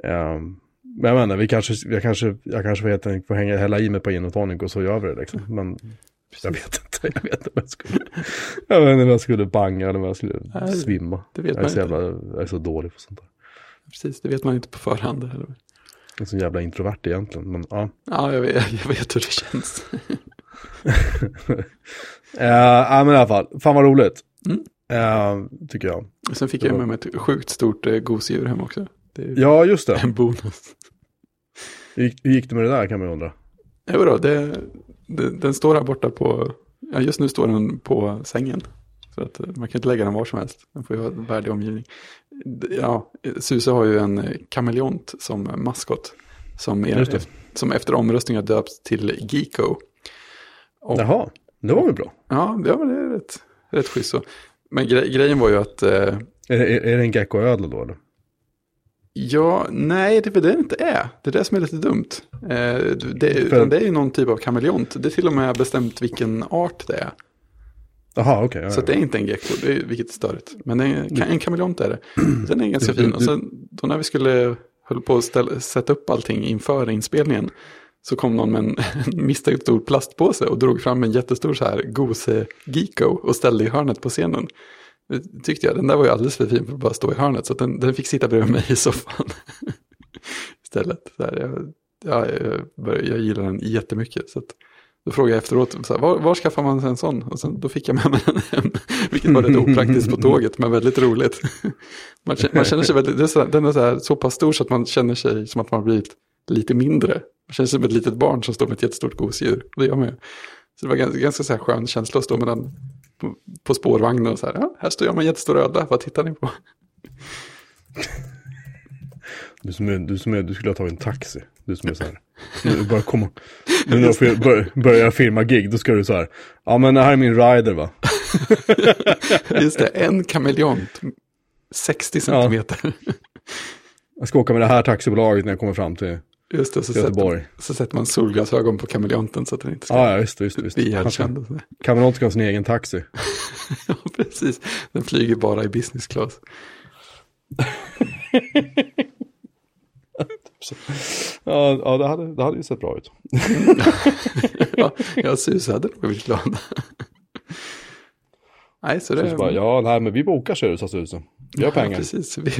Ehm, men jag menar, vi kanske, jag kanske, jag kanske vet, inte, får hänga, hälla i mig på gin och tonic och så gör vi det liksom. Men jag vet inte, jag vet inte om jag skulle, jag vet inte om jag skulle banga eller om jag skulle Nej, svimma. det vet jag, är man så inte. jävla, jag är så dålig på sånt där. Precis, det vet man inte på förhand. Eller? Jag är så jävla introvert egentligen, men ja. Ja, jag vet, jag vet hur det känns. Uh, ja, men i alla fall, fan vad roligt. Mm. Eh, tycker jag. Och Sen fick jag med mig ett sjukt stort eh, gosedjur hem också. Ja, just det. en bonus. Hur gick, hur gick det med det där kan man ju undra. Jo då, det, det, den står här borta på, ja just nu står den på sängen. Så att man kan inte lägga den var som helst. Den får ju ha en värdig omgivning. Ja, Suse har ju en kameleont som maskot. Som, det. som efter omröstningen döpts till Geeko. Och, Jaha, det var väl bra. ja, det är rätt, rätt schysst så. Men gre grejen var ju att, eh, Är, är, är det en geckoödla då eller? ja, nej, det är väl det det inte är. Det är det som är lite dumt. Eh, det, utan det är ju någon typ av kameleont. Det är till och med bestämt vilken art det är. Jaha, okej. ja, Så det är inte en gecko, det är, vilket är störigt. Men är, en kameleont är det. Den är ganska fin. Och sen då när vi skulle höll på att ställa, sätta upp allting inför inspelningen. Så kom någon med en, en misstänkt stor plastpåse och drog fram en jättestor så här gose Geeko och ställde i hörnet på scenen. Det tyckte jag, den där var ju alldeles för fin för att bara stå i hörnet. Så den, den fick sitta bredvid mig i soffan. Istället. Så här, jag, ja, jag, började, jag gillar den jättemycket. Så att, då frågade jag efteråt, så här, var, var skaffar man en sån? Och sen, då fick jag med mig den hem. Vilket var rätt opraktiskt på tåget, men väldigt roligt. Man känner, man känner sig väldigt, det är så, här- den är så, här, så pass stor så att man känner sig som att man har blivit lite mindre. Man känner sig som ett litet barn som står med ett jättestort gosedjur. Det gör man ju. Så det var ganska, ganska så här skön känsla att stå med den på, på spårvagnen och så här, ja, här står jag med en jättestor ödla, vad tittar ni på? Du som, är, du som är, du skulle ha tagit en taxi. Du som är så här. Nu bara komma. Nu när du bör, börjar firma gig, då ska du så här. Ja men det här är min rider va. Just det, en kameleont, 60 centimeter. Jag ska åka med det här taxibolaget när jag kommer fram till Just det, så sätter, Göteborg. så sätter man solglasögon på kameleonten så att den inte ska Ja, ja visst, visst, visst. bli Han ska- ihjälkänd. Kameleont ska ha sin egen taxi. Ja, precis. Den flyger bara i business class. Ja, ja det, hade, det hade ju sett bra ut. ja, jag hade nog blivit glad. Nej, så det Så, så bara, ja, nej, men vi bokar ser du, sa Susan. Vi har Ja, pengar. precis. Vi,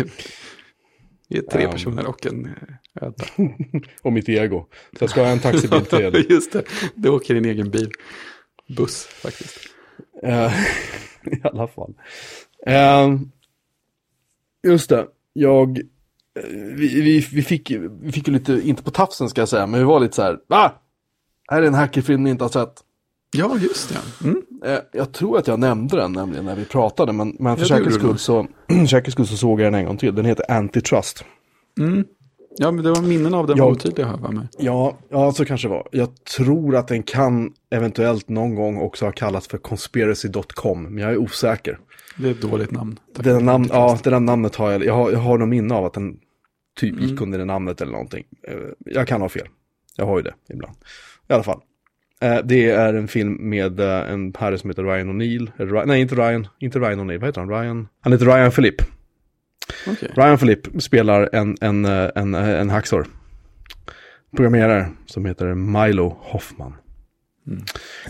vi är tre Ja. personer och en eh, ödla. Och mitt ego. Så jag ska ha en taxibil till. Just det, du åker din egen bil. Buss faktiskt. Eh, I alla fall. Eh, just det, jag... Vi, vi, vi, fick, vi fick ju lite, inte på tafsen ska jag säga, men vi var lite så här, va? Här är en hackerfilm ni inte har sett. Ja, just det. Mm. Eh, jag tror att jag nämnde den nämligen när vi pratade, men, men för säkerhets skull, så, säkerhets skull så såg jag den en gång till. Den heter Antitrust. Mm. Ja, men det var minnen av den Jag- var otydliga här för mig. Ja, ja, så kanske det var. Jag tror att den kan eventuellt någon gång också ha kallats för conspiracy.com, men jag är osäker. Det är ett dåligt namn. Tack. Det namn, ja, det där namnet har jag, jag har, jag har någon minne av att den typ gick under det namnet eller någonting. Eh, Jag kan ha fel. Jag har ju det ibland. I alla fall. Eh, Det är en film med eh, en herre som heter Ryan O'Neill. Nej, inte Ryan. Inte Ryan O'Neill. Vad heter han? Ryan? Han heter Ryan Philippe. Okej. Ryan Philippe spelar en, en, en, en hacksaw. Programmerare som heter Milo Hoffman.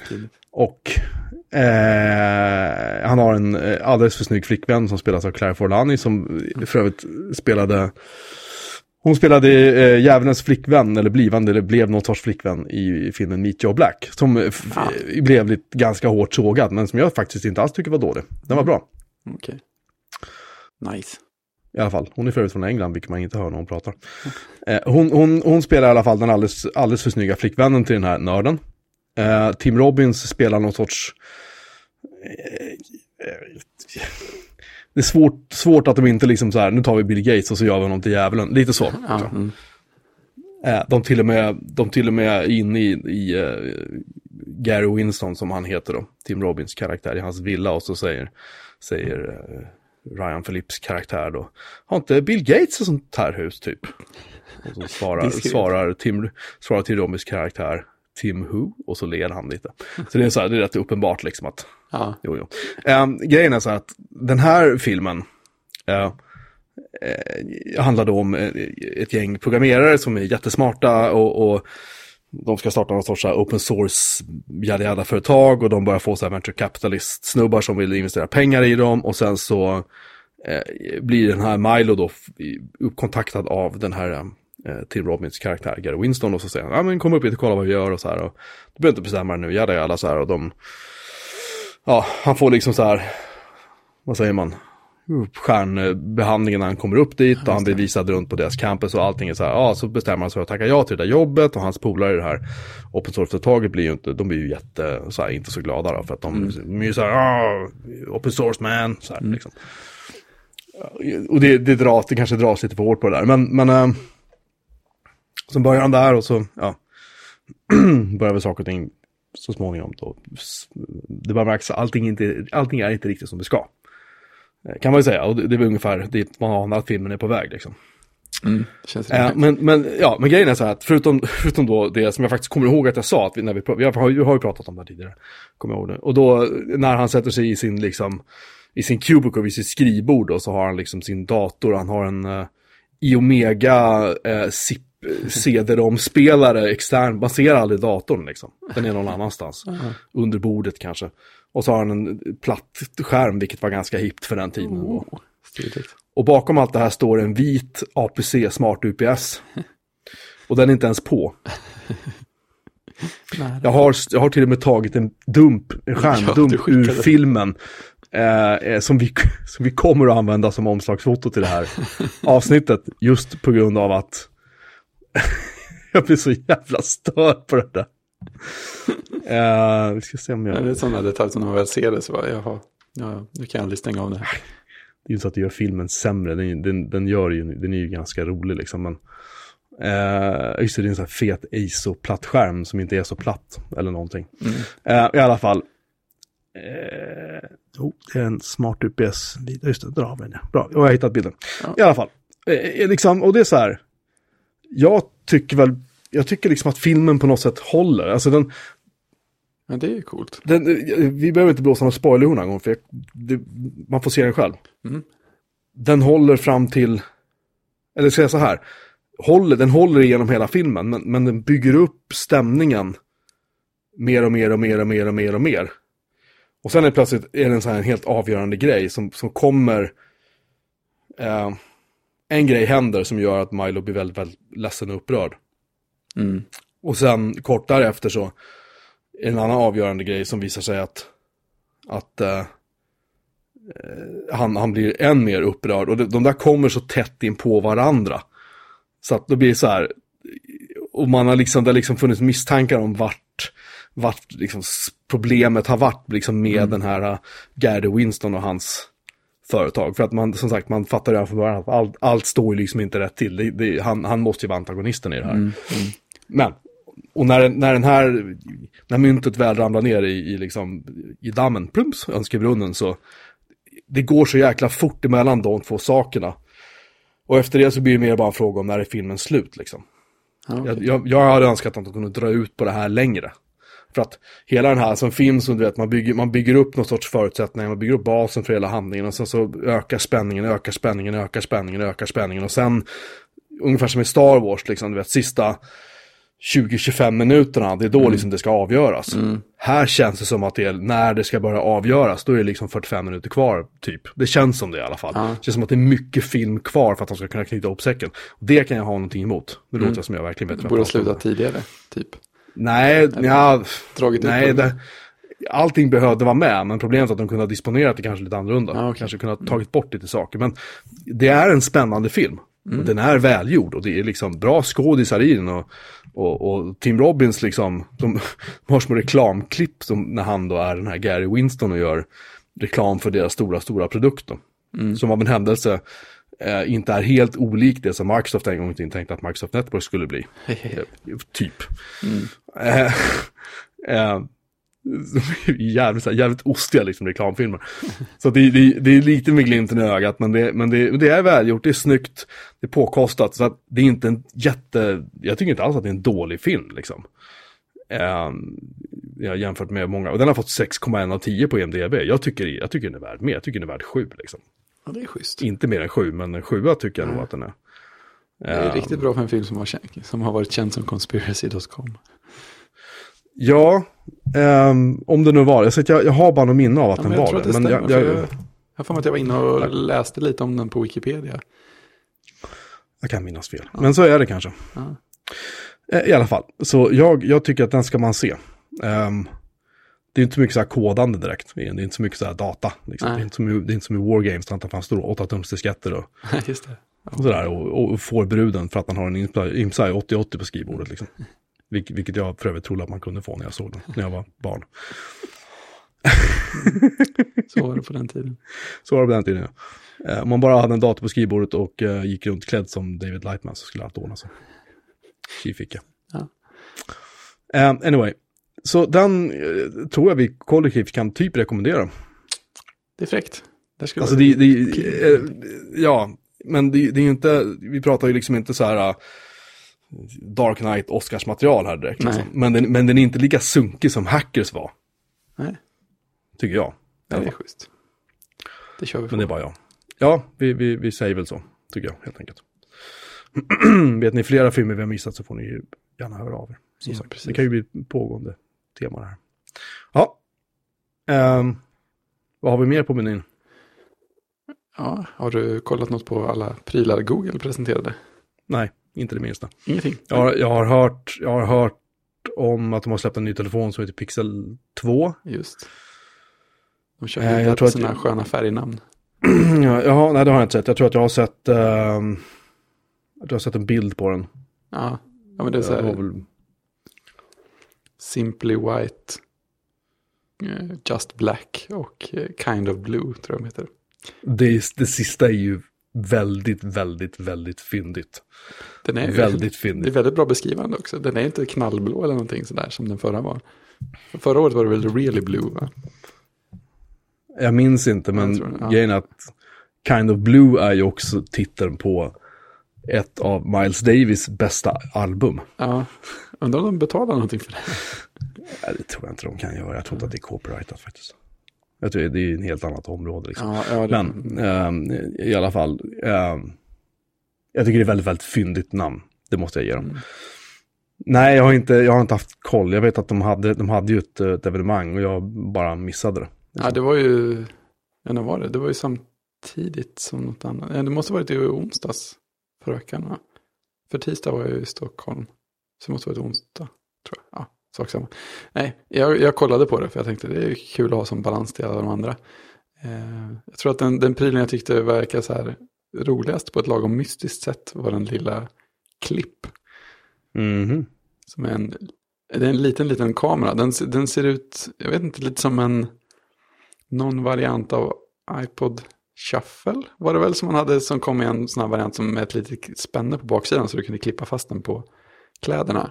Tydligt. Och eh, han har en alldeles för snygg flickvän som spelas av Claire Forlani som för övrigt spelade hon spelade eh, djävulens flickvän, eller blivande, eller blev någon sorts flickvän i filmen Meet Joe Black. Som eh, Ah. eh, blev lite ganska hårt sågad, men som jag faktiskt inte alls tycker var dålig. Den var bra, Okej. Nice. i alla fall. Hon är för övrigt från England, vilket man inte hör när hon pratar. Eh, hon, hon, hon spelar i alla fall den alldeles, alldeles för snygga flickvännen till den här nörden. Eh, Tim Robbins spelar någon sorts... eh, eh, det är svårt, svårt att de inte liksom så här, nu tar vi Bill Gates och så gör vi honom till djävulen. Lite så. Ja, mm. Eh, de till och med, de till och med inne i, i eh, Gary Winston som han heter då, Tim Robbins karaktär i hans villa och så säger, säger, eh, Ryan Phillips karaktär då. Har inte Bill Gates ett sånt här hus typ? Och så svarar, svarar, Tim, svarar till Robins karaktär Tim Who och så ler han lite. Så det är, så här, det är rätt uppenbart liksom att... Ja. Jo, jo. Eh, grejen är så att den här filmen eh, eh handlar då om eh, ett gäng programmerare som är jättesmarta och, och de ska starta någon sorts open source jada jada företag och de börjar få så här venture capitalist snubbar som vill investera pengar i dem och sen så eh, blir den här Milo då uppkontaktad av den här eh, Tim Robbins karaktär Gary Winston och så säger han, ja men kom upp hit och kolla vad vi gör och så här och du behöver inte bestämma det nu, jada jada så här och de, ja han får liksom så här, vad säger man, stjärnbehandlingen när han kommer upp dit och han blir visad runt på deras campus och allting är så här, ja så bestämmer han sig att tacka ja till det där jobbet och hans polare i det här open source-företaget blir ju inte, de blir ju jätte, så här, inte så glada då för att de, mm. de är ju så här, ah, open source man, så här mm. liksom. Och det, det dras, det kanske dras lite för hårt på det där, men, men äh, så börjar han där och så, ja, börjar väl saker och ting så småningom då, det bara märks att allting, inte, allting är inte riktigt som det ska. Eh, kan man ju säga, och det, det är ungefär dit man anar att filmen är på väg liksom. Mm, äh, men, men, ja, men grejen är så här att förutom, förutom då det som jag faktiskt kommer ihåg att jag sa, att vi, när vi, vi, har, vi har ju pratat om det tidigare, kommer jag ihåg det. Och då när han sätter sig i sin, liksom, i sin cubicle vid sitt skrivbord och så har han liksom sin dator, han har en uh, Iomega uh, SIP CD-ROM-spelare extern, ser aldrig datorn liksom. Den är någon annanstans. -huh. Under bordet kanske. Och så har han en platt skärm, vilket var ganska hippt för den tiden. Oh, och bakom allt det här står en vit APC Smart UPS. Och den är inte ens på. jag, har, jag har till och med tagit en dump, en skärmdump ja, ur filmen. Eh, eh, som, vi, som vi kommer att använda som omslagsfoto till det här avsnittet. Just på grund av att jag blir så jävla störd på det där. uh, vi ska se om jag... Ja, det är sådana detaljer som när man väl ser det så bara, jaha, ja, nu kan jag aldrig stänga av det. Det är ju så att det gör filmen sämre, den, den, den, gör ju, den är ju ganska rolig liksom, men... Uh, just det, det är en sån här fet ASO-platt skärm som inte är så platt eller någonting. Mm. Uh, I alla fall. Uh, oh, det är en smart UPS. Just det, där har vi den. Bra, jag har hittat bilden. Ja. I alla fall. Uh, liksom, och det är så här. Jag tycker väl jag tycker liksom att filmen på något sätt håller. Alltså den... Ja, det är ju coolt. Den, vi behöver inte blåsa någon spoilerhorn en gång, för jag, det, man får se den själv. Mm. Den håller fram till, eller ska jag säga så här, håller, den håller igenom hela filmen, men, men den bygger upp stämningen mer och mer och mer och mer och mer och mer. Och sen är det plötsligt är det en, så här, en helt avgörande grej som, som kommer... Eh, en grej händer som gör att Milo blir väldigt, väldigt ledsen och upprörd. Mm. Och sen kort därefter så en annan avgörande grej som visar sig att, att uh, han, han blir än mer upprörd. Och de, de där kommer så tätt in på varandra. Så att det blir så här, och man har liksom, det har liksom funnits misstankar om vart, vart liksom problemet har varit liksom med mm. den här uh, Gary Winston och hans företag. För att man, som sagt, man fattar redan från början att allt, allt står ju liksom inte rätt till. Det, det, han, han måste ju vara antagonisten i det här. Mm. Mm. Men, och när, när den här, när myntet väl ramlar ner i, i, liksom, i dammen, plumps, önskebrunnen, så det går så jäkla fort emellan de två sakerna. Och efter det så blir det mer bara en fråga om när är filmen slut liksom. Okay. Jag, jag, jag hade önskat att de kunde dra ut på det här längre. För att hela den här som finns, du vet, man bygger, man bygger upp någon sorts förutsättningar, man bygger upp basen för hela handlingen och sen så ökar spänningen, ökar spänningen, ökar spänningen, ökar spänningen och sen ungefär som i Star Wars, liksom, du vet, sista 20-25 minuterna, det är då mm. liksom det ska avgöras. Mm. Här känns det som att det är när det ska börja avgöras, då är det liksom 45 minuter kvar, typ. Det känns som det i alla fall. Ja. Det känns som att det är mycket film kvar för att de ska kunna knyta ihop säcken. Det kan jag ha någonting emot. Det mm. låter jag som jag verkligen vet. Det borde ha slutat tidigare, typ. Nej, ja, dragit nej, det, allting behövde vara med, men problemet är att de kunde ha disponerat det kanske lite annorlunda. Ah, okay. Kanske kunde ha tagit bort lite saker, men det är en spännande film. Mm. Den är välgjord och det är liksom bra skådisar i den och, och, och, Tim Robbins liksom, de, de har små reklamklipp som när han då är den här Gary Winston och gör reklam för deras stora, stora produkt då. Mm. Som av en händelse eh, inte är helt olik det som Microsoft en gång i tiden tänkte att Microsoft Network skulle bli. typ. Mm. Eh, eh jävligt, jävligt ostiga liksom, reklamfilmer. Så det, det, det är lite med glimten i ögat, men, det, men det, det är välgjort, det är snyggt, det är påkostat. Så att det är inte en jätte, jag tycker inte alls att det är en dålig film liksom. Um, ja, jämfört med många, och den har fått 6,1 av 10 på IMDB. Jag tycker, jag tycker den är värd mer, jag tycker den är värd 7 liksom. Ja, det är schysst. Inte mer än 7, men en 7 tycker jag nog att den är. Det är Ehm, riktigt bra för en film som har, som har varit känd som conspiracy.com. Ja, ehm, om det nu var det. Jag, jag har bara något minne av att Ja, den men jag var det. det Men stämmer. jag, för jag, jag, jag har för mig att jag var inne och läste lite om den på Wikipedia. jag kan minnas fel. Men så är det kanske. Ja. Eh, I alla fall, så jag, jag tycker att den ska man se. Ehm, det är inte så mycket så här kodande direkt. Det är inte så mycket så här data. Liksom. Det, är inte som, i- det är inte som i Wargames, där han står 8 tums disketter och, Just det. och sådär. Och, och får bruden för att han har en Imsa 8080 på skrivbordet. Liksom. Vilk, vilket jag för övrigt trodde att man kunde få när jag såg den, när jag var barn. Så var det på den tiden. Så var det på den tiden. ja. Eh, Om man bara hade en dator på skrivbordet och eh, gick runt klädd som David Lightman så skulle allt ordna sig. Tjuvficka. Ja. Eh, anyway, så den eh, tror jag vi kollektivt kan typ rekommendera. Det är fräckt. Skulle Alltså det, det eh, ja, men det, det är ju inte, vi pratar ju liksom inte så här eh, Dark Knight Oscarsmaterial här direkt. Liksom. Men, den, men den är inte lika sunkig som Hackers var, Nej, tycker jag. det är schysst. Det kör vi på. Men det är bara jag. Ja, vi, vi, vi säger väl så, tycker jag, helt enkelt. Vet ni flera filmer vi har missat så får ni ju gärna höra av er. Som Ja, sagt. precis. Det kan ju bli pågående tema det här. Ja. Ehm, vad har vi mer på menyn? Ja, har du kollat något på alla prylar Google presenterade? Nej, inte det minsta. Ingenting. Jag har, jag har, hört, jag har hört om att de har släppt en ny telefon som heter Pixel 2. Just. De kör jag tror på sina sköna färgnamn. ja, nej det har jag inte sett. Jag tror att jag har sett, ehm, jag jag har sett en bild på den. Ja, ja men det är så här, Simply White, eh, Just Black och eh, Kind of Blue tror jag de heter. det, det sista är ju väldigt, väldigt, väldigt fyndigt. Den är Väldigt Det är väldigt bra beskrivande också. Den är inte knallblå eller någonting sådär som den förra var. Förra året var det väl Really Blue va? Jag minns inte, men ja. grejen är att Kind of Blue är ju också titeln på ett av Miles Davis bästa album. Ja, undrar om de betalar någonting för det. Nej, det tror jag inte de kan göra. Jag tror inte att det är copyrightat faktiskt. Jag tror det är en helt annat område liksom. Ja, ja, det, Men ehm, i alla fall, ehm, jag tycker det är väldigt, väldigt fyndigt namn. Det måste jag ge dem. Mm. Nej, jag har, inte, jag har inte haft koll. Jag vet att de hade, de hade ju ett, eh, ett evenemang och jag bara missade det. ja, det var ju, ja, när var det? Det var ju samtidigt som något annat. Ja, det måste ha varit i onsdags förra veckan va? För tisdag var jag i Stockholm. Så det måste ha varit onsdag, tror jag. Ja, sak samma. Nej, jag, jag kollade på det för jag tänkte det är kul att ha som balans till alla de andra. Eh, jag tror att den, den prylen jag tyckte verkar så här roligast på ett lagom mystiskt sätt var den lilla klipp. Mhm. Som är en, det är en liten, liten kamera. Den, den ser ut, jag vet inte, lite som en, någon variant av iPod Shuffle. Var det väl som man hade som kom i en sån här variant som med ett litet spänne på baksidan så du kunde klippa fast den på kläderna.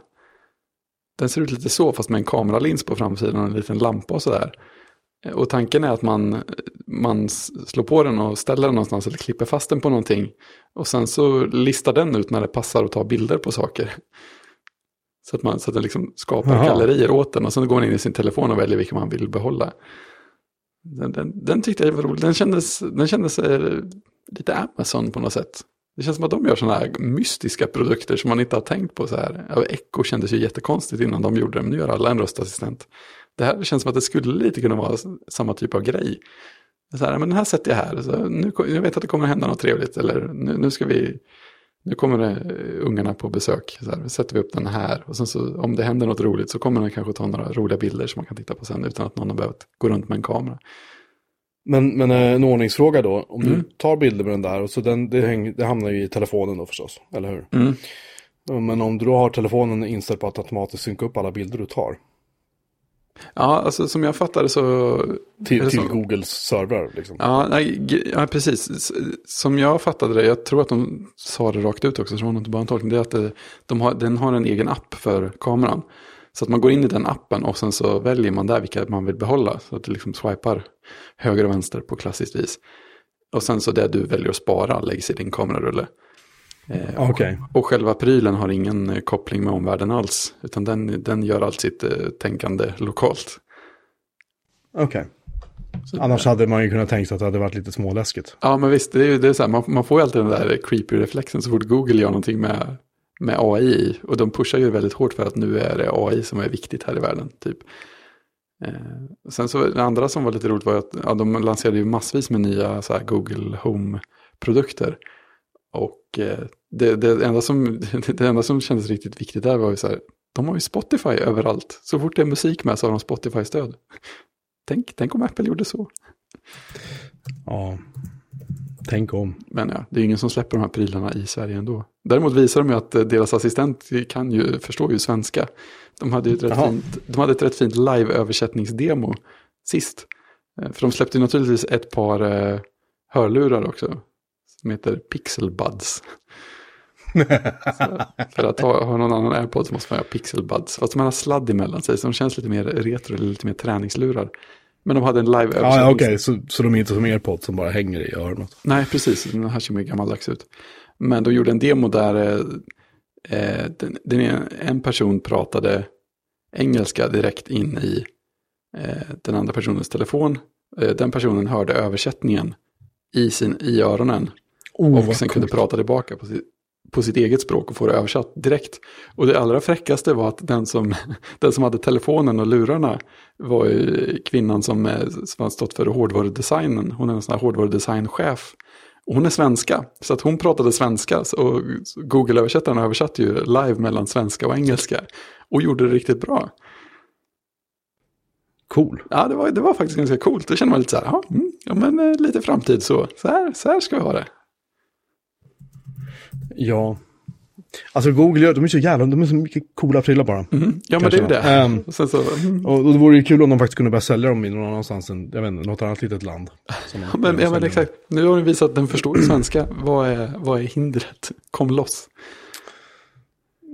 Den ser ut lite så fast med en kameralins på framsidan och en liten lampa och sådär. Och tanken är att man, man slår på den och ställer den någonstans eller klipper fast den på någonting. Och sen så listar den ut när det passar att ta bilder på saker. Så att, man, så att den liksom skapar Jaha. gallerier åt den och sen går man in i sin telefon och väljer vilka man vill behålla. Den, den, den tyckte jag var rolig. Den kändes, den kändes eh, lite Amazon på något sätt. Det känns som att de gör sådana här mystiska produkter som man inte har tänkt på så här. Echo kändes ju jättekonstigt innan de gjorde det, men nu gör alla en röstassistent. Det här känns som att det skulle lite kunna vara samma typ av grej. Så här, men den här sätter jag här, så nu, jag vet att det kommer hända något trevligt, eller nu, nu ska vi, nu kommer det eh, ungarna på besök, så här, sätter vi upp den här, och sen så om det händer något roligt så kommer den kanske ta några roliga bilder som man kan titta på sen utan att någon har behövt gå runt med en kamera. Men, men eh, en ordningsfråga då. Om Mm. du tar bilder med den där, och så den, det, häng, det hamnar ju i telefonen då förstås, eller hur? Mm. Men om du då har telefonen inställd på att automatiskt synka upp alla bilder du tar Ja, alltså som jag fattade så... Till, till? Googles servrar liksom. Ja, nej, ja, precis. Som jag fattade det, jag tror att de sa det rakt ut också, så det var nog inte bara en tolkning, det är att det, de har, den har en egen app för kameran. Så att man går in i den appen och sen så väljer man där vilka man vill behålla. Så att du liksom swipar höger och vänster på klassiskt vis. Och sen så det du väljer att spara läggs i din kamerarulle. Eh, Okej. och, och själva prylen har ingen eh, koppling med omvärlden alls. Utan den, den gör allt sitt eh, tänkande lokalt. Okej. Så, Annars hade man ju kunnat tänka sig att det hade varit lite småläskigt. Ja, men visst, det är det är så här, man, man får ju alltid den där creepy-reflexen så fort Google gör någonting med, med AI. i. Och de pushar ju väldigt hårt för att nu är det AI som är viktigt här i världen. Typ. Eh, sen så det andra som var lite roligt var att ja, de lanserade ju massvis med nya så här, Google Home-produkter. Och eh, det, det, enda som, det enda som kändes riktigt viktigt där var ju så här, de har ju Spotify överallt. Så fort det är musik med så har de Spotify-stöd. Tänk, tänk om Apple gjorde så. Ja. Tänk om. Men ja, det är ingen som släpper de här prylarna i Sverige ändå. Däremot visar de ju att eh, deras assistent kan ju, förstår ju svenska. De hade ju ett rätt Jaha. fint, de hade ett rätt fint live-översättningsdemo sist. Eh, För de släppte naturligtvis ett par eh, hörlurar också. Som heter Pixel Buds. så, för att ha, ha någon annan AirPod så måste man ha Pixel Buds. Fast de har sladd emellan sig så de känns lite mer retro eller lite mer träningslurar. Men de hade en live-översättning. ja okej. Så, så de är inte som airpods som bara hänger i öronet. Nej, precis. Den här ser mer gammaldags ut. Men de gjorde en demo där eh, eh, den, den, en person pratade engelska direkt in i eh, den andra personens telefon. Eh, den personen hörde översättningen i, sin, i öronen Oh, och sen kunde prata tillbaka på sitt, på sitt eget språk och få det översatt direkt. Och det allra fräckaste var att den som, den som hade telefonen och lurarna var kvinnan som, eh, som har stått för hårdvarudesignen. Hon är en sån här hårdvarudesignchef. Hon är svenska, så att hon pratade svenska. Och Google-översättaren översatte ju live mellan svenska och engelska. Och gjorde det riktigt bra. Cool. Ja, det var, det var faktiskt ganska coolt. Det känner man lite så här, ja, mm, men eh, lite framtid så. Så här, så här ska vi ha det. Ja. Alltså Google gör, de är så jävla, de är så mycket coola prylar bara. Mm. Ja, men det är ju det. Och sen så, mm. Och, och det vore ju kul om de faktiskt kunde börja sälja dem i någon annanstans än, jag vet inte, något annat litet land. de Ja, men, ja, men exakt. Nu har ni visat att den förstår svenska. Vad är, vad är hindret? Kom loss.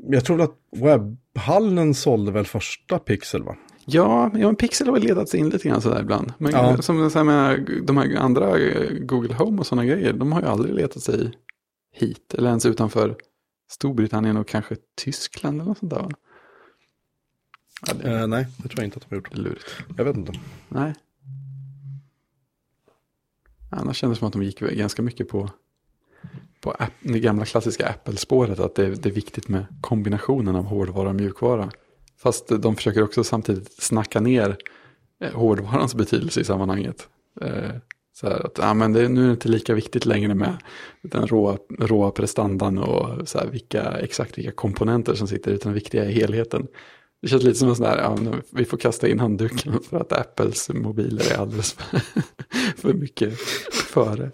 Jag tror väl att webbhallen sålde väl första Pixel va? Ja, ja men Pixel har väl ledat sig in lite grann sådär ibland. Men Ja. som så här med de här andra eh, Google Home och sådana grejer, de har ju aldrig letat sig hit. Eller ens utanför Storbritannien och kanske Tyskland eller något sånt där. Ja, det är Eh, nej, det tror jag inte att de har gjort. lurigt. Jag vet inte. Nej. Annars kändes det som att de gick ganska mycket på, på app, det gamla klassiska Apple-spåret. Att det, det är viktigt med kombinationen av hårdvara och mjukvara. Fast de försöker också samtidigt snacka ner eh, hårdvarans betydelse i sammanhanget. Så här att ja, men det, nu är det inte lika viktigt längre med den råa, råa prestandan och så här, vilka, exakt vilka komponenter som sitter, utan det viktiga är helheten. Det känns lite som en sån där, ja, vi får kasta in handduken för att Apples mobiler är alldeles för, för mycket före.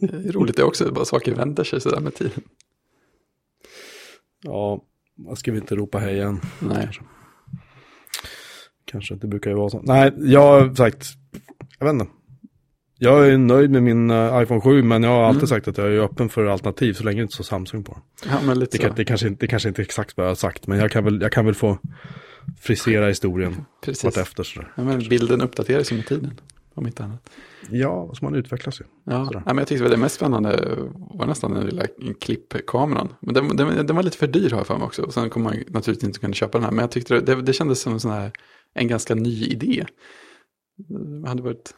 Det är roligt det också, bara saker vänder sig sådär med tiden. Ja, vad ska vi inte ropa hej igen? Nej, Kanske, det brukar ju vara så. Nej, jag har sagt, jag vet inte. Jag är nöjd med min eh, iPhone 7, men jag har alltid Mm. sagt att jag är öppen för alternativ så länge det inte står Samsung på ja, men lite Det, kan, det, kanske, inte- det kanske inte är exakt vad jag har sagt, men jag kan väl, jag kan väl få frisera historien Precis. vartefter. Sådär. Ja, men bilden uppdateras ju med tiden, om inte annat. Ja, så man utvecklas ju. Ja, Sådär. ja men jag tyckte väl det mest spännande var nästan den lilla klippkameran. Men den, den, den var lite för dyr har jag för mig också. Och sen kommer man naturligtvis inte kunna köpa den här. Men jag tyckte det, det, det kändes som en sån här, en ganska ny idé. Det hade varit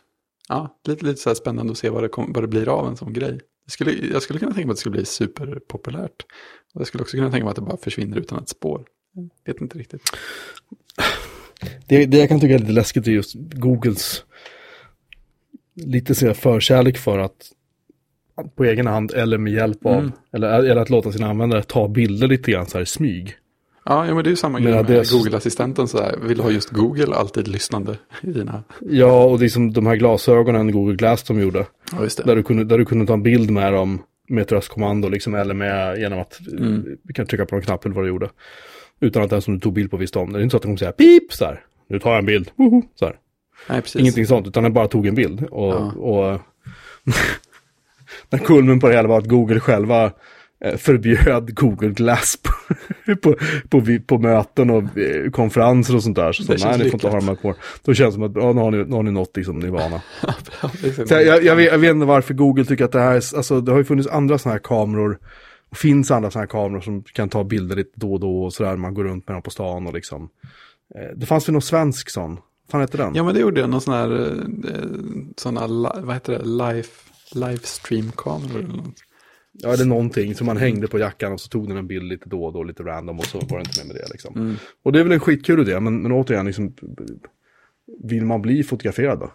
ja, lite, lite så spännande att se vad det, kom, vad det blir av en sån grej. Jag skulle, jag skulle kunna tänka mig att det skulle bli superpopulärt. Och jag skulle också kunna tänka mig att det bara försvinner utan ett spår. Jag vet inte riktigt. Det, det jag kan tycka är lite läskigt är just Googles lite så förkärlek för att på egen hand eller med hjälp av, Mm. eller, eller att låta sina användare ta bilder lite grann så här i smyg. Ja, ja men det är ju samma grej med så- Google-assistenten. Så här, vill du ha just Google alltid lyssnande i dina... Ja, och liksom de här glasögonen Google Glass de gjorde. Ja. Där du kunde, där du kunde ta en bild med dem med ett röstkommando liksom, eller med, genom att Mm. vi kan trycka på en knapp eller vad du gjorde. Utan att den som du tog bild på visste om det. Det är inte så att de kommer säga pip så här. Nu tar jag en bild. Woho! Så här. Nej. Ingenting sånt, utan den bara tog en bild. Och, Ja. och den kulmen på det hela var att Google själva eh, förbjöd Google Glass på, på, på, på möten och eh, konferenser och sånt där. Så, så nej, ni får inte ha lyckat. de här kvar. Då känns det som att ja, nu, har ni, nu har ni nått liksom nirvana. Så jag, jag, jag, vet, jag vet inte varför Google tycker att det här är, alltså det har ju funnits andra sådana här kameror. Och finns andra sådana här kameror som kan ta bilder lite då och då och sådär. Man går runt med dem på stan och liksom. Eh, det fanns väl någon svensk sån. Fan hette den? Ja, men det gjorde jag. Någon sån här, eh, såna, li- vad heter det, live, livestream-kameror eller något. Ja, det är någonting som man hängde på jackan och så tog den en bild lite då och då, lite random och så var det inte mer med det liksom. Mm. Och det är väl en skitkul idé, men, men återigen, liksom, vill man bli fotograferad då?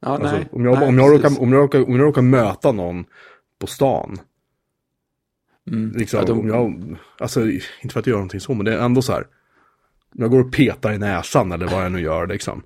Ja, Alltså, nej. om, jag, nej, om, jag råkar, om, jag råkar, om jag råkar möta någon på stan, Mm. liksom, Ja, de- om jag, alltså inte för att göra någonting så, men det är ändå så här, om jag går och petar i näsan eller vad jag nu gör liksom,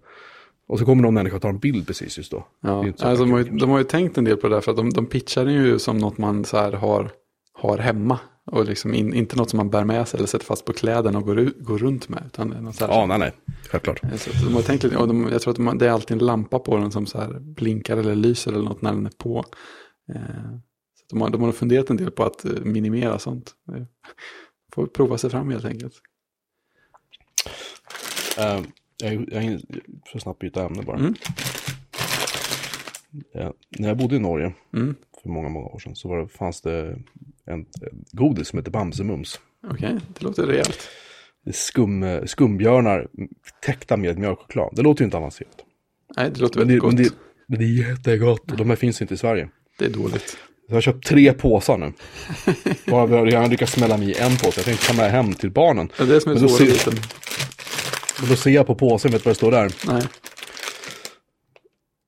och så kommer någon människa och tar en bild precis just då. Ja, så alltså, de, har ju, de har ju tänkt en del på det där för att de, de pitchar det ju som något man så här har, har hemma. Och liksom in, inte något som man bär med sig eller sätter fast på kläderna och går, ut, går runt med. Utan något så här, Ja, nej, nej, självklart. Så att de har tänkt och de, jag tror att de, det är alltid en lampa på den som så här blinkar eller lyser eller något när den är på. Eh, så de, har, de har funderat en del på att eh, minimera sånt. Eh, Får prova sig fram helt enkelt. Uh, jag, jag får snabbt byta ämne bara. Mm. Ja, när jag bodde i Norge Mm. för många, många år sedan så var det, fanns det en, en godis som heter Bamsemums. Okej, det låter rejält. Skum, eh, skumbjörnar täckta med mjölkchoklad. Det låter ju inte avancerat. Nej, det låter Men det, väldigt men gott. det, men det är jättegott och de här finns inte i Sverige. Det är dåligt. Så jag har köpt tre påsar nu. Bara vi har lyckats smälla mig i en påse. Jag tänkte ta med hem till barnen. Det är det som är svåra ser- Och då ser jag på påsen, vet du vad det står där? Nej,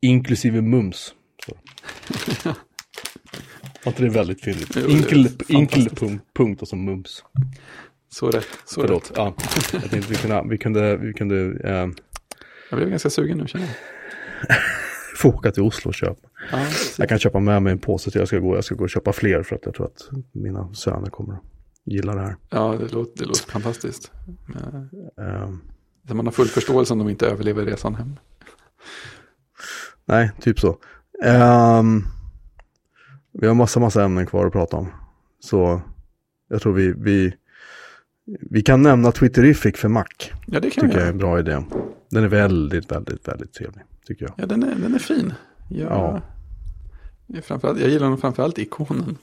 Inklusive mums. Var inte det väldigt är Inkel, punkt, punkt och så mums. så rätt. Så Förlåt. rätt. Ja. Jag tänkte vi kunde, vi kunde, vi kunde eh, Jag blev ganska sugen nu känner jag. få åka till Oslo och köpa. Ja. Jag kan köpa med mig en påse till jag ska gå. Jag ska gå och köpa fler för att jag tror att mina söner kommer att gilla det här. ja det, låter, det låter fantastiskt. Eh, Eh, så man har full förståelse om de inte överlever resan hem. nej, typ så. Ehm, vi har massa, massa ämnen kvar att prata om. Så jag tror vi, vi, vi kan nämna Twitterific för Mac. Ja, det kan Tycker jag är en bra idé. Den är väldigt, väldigt, väldigt trevlig. Tycker jag. Ja, den är, den är fin. Jag, Ja. jag, framförallt, jag gillar nog framförallt ikonen.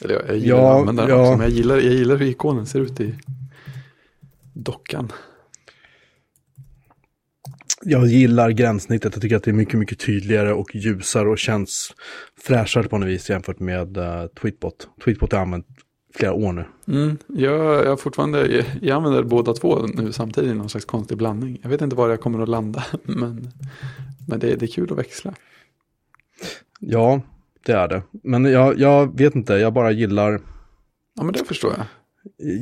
Eller jag, jag gillar Ja, att använda den ja. också, men jag gillar, jag gillar hur ikonen ser ut i dockan. Jag gillar gränssnittet. Jag tycker att det är mycket, mycket tydligare och ljusare och känns fräschare på något vis jämfört med uh, Tweetbot. Tweetbot har jag använt flera år nu. Mm, jag, jag, fortfarande, jag, använder båda två nu samtidigt i någon slags konstig blandning. Jag vet inte var jag kommer att landa, men, men det, det är kul att växla. Ja, det är det. Men jag, jag vet inte, jag bara gillar Ja, men det förstår jag.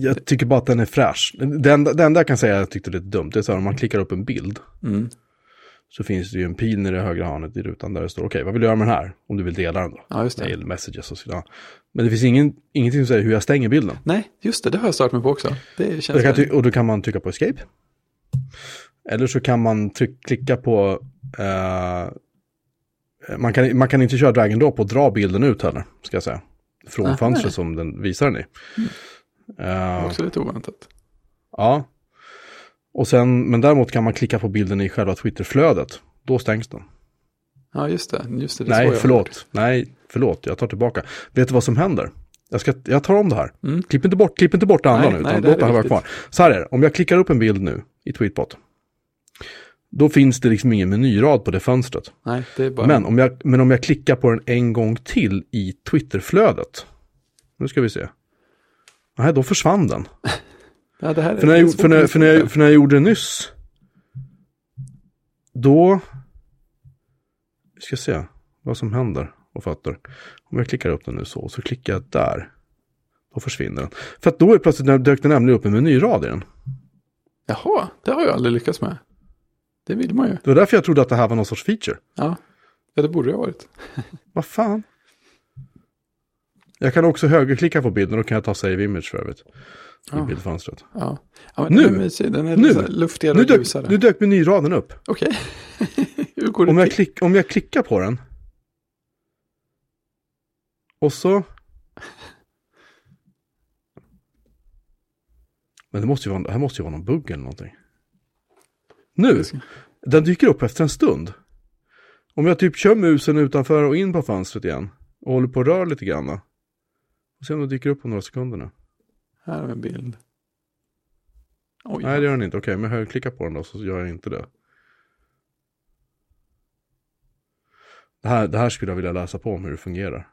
Jag tycker bara att den är fräsch. Det enda, jag kan säga jag tyckte det är dumt, det är så här om man klickar upp en bild. Mm. Så finns det ju en pil nere i högra hörnet i rutan där det står okej, vad vill du göra med den här? Om du vill dela den då. Ja, just det. Mail, messages och sådär. Men det finns ingen, ingenting som säger hur jag stänger bilden. Nej, just det, det har jag startat mig på också. Det Och, känns ty- och då kan man trycka på escape. Eller så kan man tryck, klicka på... eh, man, kan, man kan inte köra drag and drop och dra bilden ut heller, ska jag säga. Från Aha. fönstret som den visar den i. Eh, också lite oväntat. Ja. Och sen, men däremot kan man klicka på bilden i själva Twitterflödet. Då stängs den. Ja, just det. Just det, det Nej, förlåt. Nej, förlåt. Jag tar tillbaka. Vet du vad som händer? Jag, ska, jag tar om det här. Mm. Klipp inte bort, klipp inte bort det andra Nej, nu, nej, utan det här låt det är här vara kvar. Så här är det, om jag klickar upp en bild nu i Tweetbot. Då finns det liksom ingen menyrad på det fönstret. Nej, det är bara... Men om, jag, men om jag klickar på den en gång till i Twitterflödet. Nu ska vi se. Nej, då försvann den. ja, det här är, För när, jag, för, när, för, när jag, för när jag gjorde det nyss. Då. Vi ska se vad som händer och fötter. Om jag klickar upp den nu så, så klickar jag där. Då försvinner den. För att då är plötsligt dök det nämligen upp en menyrad i den. Jaha, det har jag aldrig lyckats med. Det vill man ju. Det var därför jag trodde att det här var någon sorts feature. Ja, ja det borde det ha varit. Vad fan? Jag kan också högerklicka på bilden och kan jag ta save image för övrigt. I ah. bildfönstret. Ja. ja nu! Mysig, Den nu! luftigare nu dök, ljusare. Nu dök menyraden upp. Okej. Okay. om, jag klick, om jag klickar på den. Och så... Men det måste ju vara, här måste ju vara någon bugg eller någonting. Nu! Den dyker upp efter en stund. Om jag typ kör musen utanför och in på fönstret igen och håller på och rör lite grann. Och se om den dyker upp på några sekunder nu. Här har vi en bild. Oj, Nej det gör den inte. Okej, men jag klickar på den då så gör jag inte det. Det här, det här skulle jag vilja läsa på om hur det fungerar.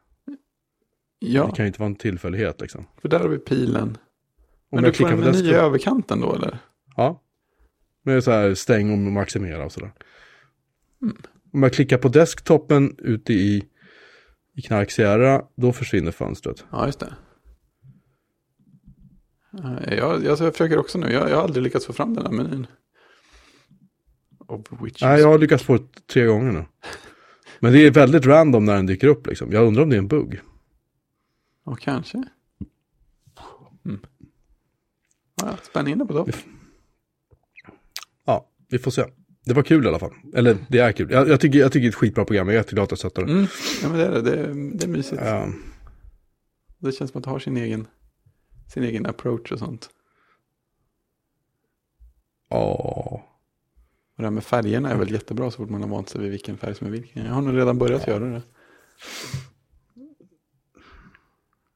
ja Det kan ju inte vara en tillfällighet liksom. för där har vi pilen. Om Men jag du får en meny i överkanten då eller? Ja. Med så här stäng och maximera och sådär. Mm. Om jag klickar på desktopen ute i, i Knark Sierra, då försvinner fönstret. Ja, just det. Eh, Jag, jag, jag försöker också nu. Jag, jag har aldrig lyckats få fram den här menyn. Nej, jag har lyckats få det tre gånger nu. Men det är väldigt random när den dyker upp liksom. Jag undrar om det är en bugg. Ja, kanske. Mm. Ja, spänn in det på topp. Ja, vi får se. Det var kul i alla fall. Eller det är kul. Jag, jag, tycker, jag tycker det är ett skitbra program. Jag är jätteglad att jag stöttar det. Mm. Ja, men det är det. Det är, det är mysigt. Ja. Det känns som att det har sin egen, sin egen approach och sånt. Ja. Och det här med färgerna är väl jättebra så fort man har vant sig vid vilken färg som är vilken. Jag har nog redan börjat göra det.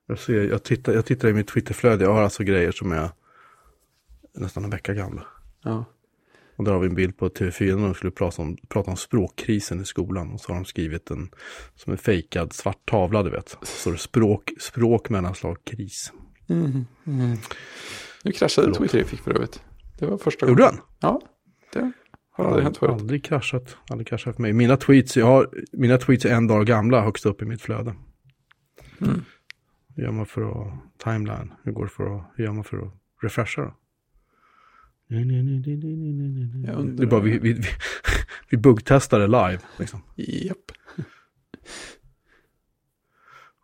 Jag, ser, jag, tittar, jag tittar i mitt Twitterflöde. Jag har alltså grejer som är nästan en vecka gamla. Ja. Och där har vi en bild på TV4 när de skulle prata om, prata om språkkrisen i skolan. Och så har de skrivit en som en fejkad svart tavla, du vet. Så står det språk, språk mellanslag kris. Mm. Mm. Nu kraschade Förlåt. Twitter fick för övrigt. Det var första Gjorde den? Ja, det har aldrig hänt förut. Aldrig kraschat, aldrig kraschat för mig. Mina tweets, jag har, mina tweets är en dag gamla högst upp i mitt flöde. Mm. Hur gör man för att, timeline, hur går för att, hur gör man för att refresha då? Det är bara vi, vi, vi, vi buggtestar det live. Liksom. Japp.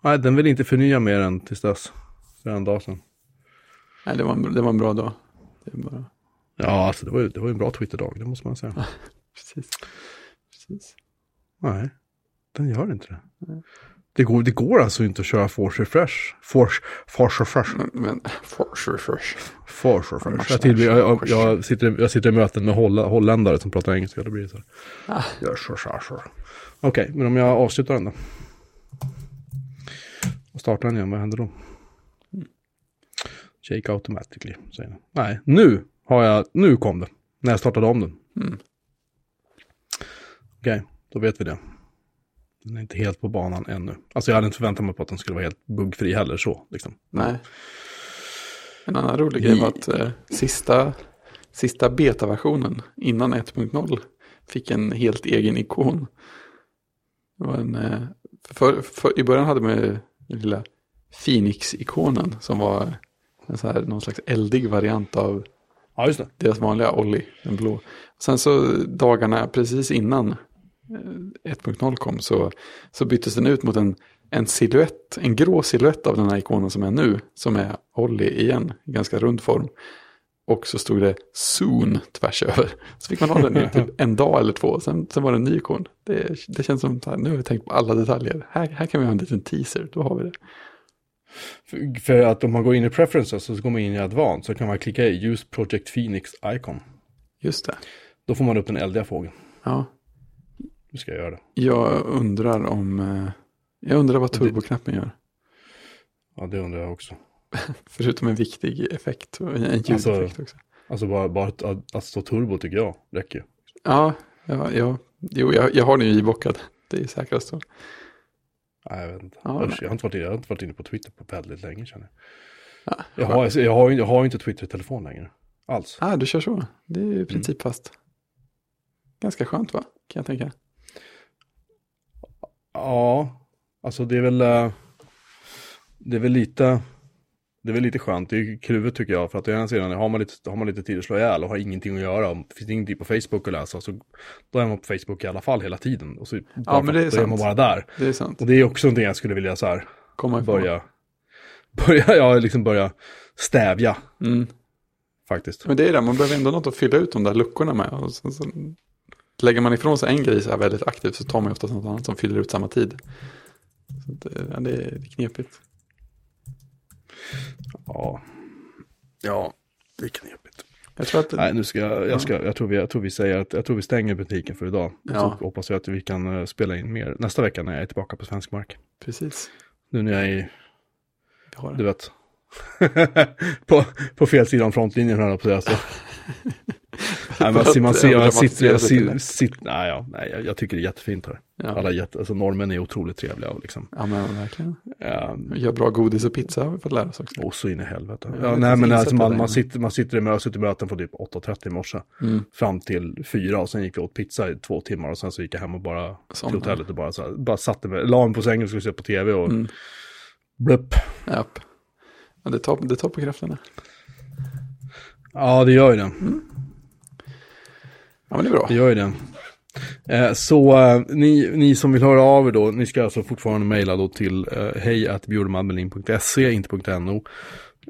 Nej, den vill inte förnya mer än tills dess. För en dag sedan. Nej, det var en, det var en bra dag. Bara, Ja, alltså det var ju det var en bra Twitter-dag, det måste man säga. precis. precis. Nej, den gör inte det. Nej. Det går, det går alltså inte att köra force refresh. Force, force refresh. Men, men force refresh. Force refresh. Jag, till, jag, jag, jag, sitter, jag sitter i möten med holla, holländare som pratar engelska. Det blir så här. Ah. Gör så, så, så. Okej, men om jag avslutar den då. Och startar den igen, vad händer då? Shake automatically, säger den. Nej, nu har jag, nu kom det. När jag startade om den. Mm. Okej, då vet vi det. Den är inte helt på banan ännu. Alltså jag hade inte förväntat mig på att den skulle vara helt buggfri heller så. Liksom. Nej. En annan rolig grej var att eh, sista, sista betaversionen innan 1.0 fick en helt egen ikon. Det var en, eh, för, för, I början hade man ju den lilla Phoenix-ikonen som var en så här, någon slags eldig variant av Ja, deras vanliga Olli, den blå. Sen så dagarna precis innan 1.0 kom så, så byttes den ut mot en, en silhuett, en grå silhuett av den här ikonen som är nu, som är Olli igen, i ganska rund form. Och så stod det Soon tvärs över. Så fick man ha den i typ en dag eller två, sen, sen var det en ny ikon. Det, det känns som här, nu har vi tänkt på alla detaljer. Här, här kan vi ha en liten teaser, då har vi det. För, för att om man går in i preferences så går man in i advanced så kan man klicka i use project phoenix icon. Just det. Då får man upp den eldiga fågeln. Ja, Nu ska jag göra det. jag undrar om, eh, jag undrar vad turboknappen gör. Ja, det undrar jag också. Förutom en viktig effekt, en ljudeffekt Alltså- också. Alltså bara, bara att, att, att stå turbo tycker jag räcker. Ja, ja, ja. Jo, jag, jag har den ju ibockad. Det är säkrast så. Nej, jag vet inte. Ja, Usch, jag, har inte varit, jag har inte varit inne på Twitter på väldigt länge känner jag. Ja, Jag har, jag har, jag har inte Twitter-telefon längre. Alls. Ah, du kör så. Det är Mm. ju principfast. Ganska skönt va? Kan jag tänka. Ja, alltså det är väl, eh, det är väl lite, det är väl lite skönt. Det är kluvet tycker jag. För att å ena sidan har man lite, har man lite tid att slå ihjäl och har ingenting att göra. Och det finns ingenting på Facebook att läsa. Så då är man på Facebook i alla fall hela tiden. Och så, bara men det är då är man sant. bara där. Det är sant. Och det är också någonting jag skulle vilja så här Komma ifrån. börja, börja, ja liksom börja stävja Mm. faktiskt. Men det är det, man behöver ändå något att fylla ut de där luckorna med. Och sen, så lägger man ifrån sig en grej så här väldigt aktivt så tar man oftast något annat som fyller ut samma tid. Så att, eh, ja, det, är, det knepigt. Ja. Ja. Det är knepigt. Jag tror att... Nej, nu ska jag, jag, ska, jag, tror vi, jag tror vi säger att jag tror vi stänger butiken för idag. Ja. Så hoppas jag att vi kan eh, spela in mer nästa vecka när jag är tillbaka på svensk mark. Precis. Nu när jag är du det. vet, på, på fel sida om frontlinjen jag på att säga. Så. Nej, man, ser- man ser, man sitter, jag, sitter, sitter, nej, ja, nej, jag, jag tycker det är jättefint här. Ja. Alla jätte, alltså norrmän är otroligt trevliga och liksom. ja, men verkligen. ehm, Gör bra godis och pizza har vi fått lära oss också. och så in i helvete. Ja, Ja, jag nej, men alltså, man, man, sitter, man sitter i sitter i möten från typ 8.30 i morse. Mm. Fram till fyra och sen gick vi åt pizza i två timmar och sen så gick jag hem och bara Sånt. till hotellet och bara, så här, bara satte mig, la mig på sängen och skulle se på tv och Mm. blupp. Japp. Ja, det, tar, det tar på krafterna. Ja, det gör ju det. Ja, men det är bra. Det gör ju det. Eh, så eh, ni, ni som vill höra av er då, ni ska alltså fortfarande mejla då till eh, hej.bjurmanmelin.se, inte .no,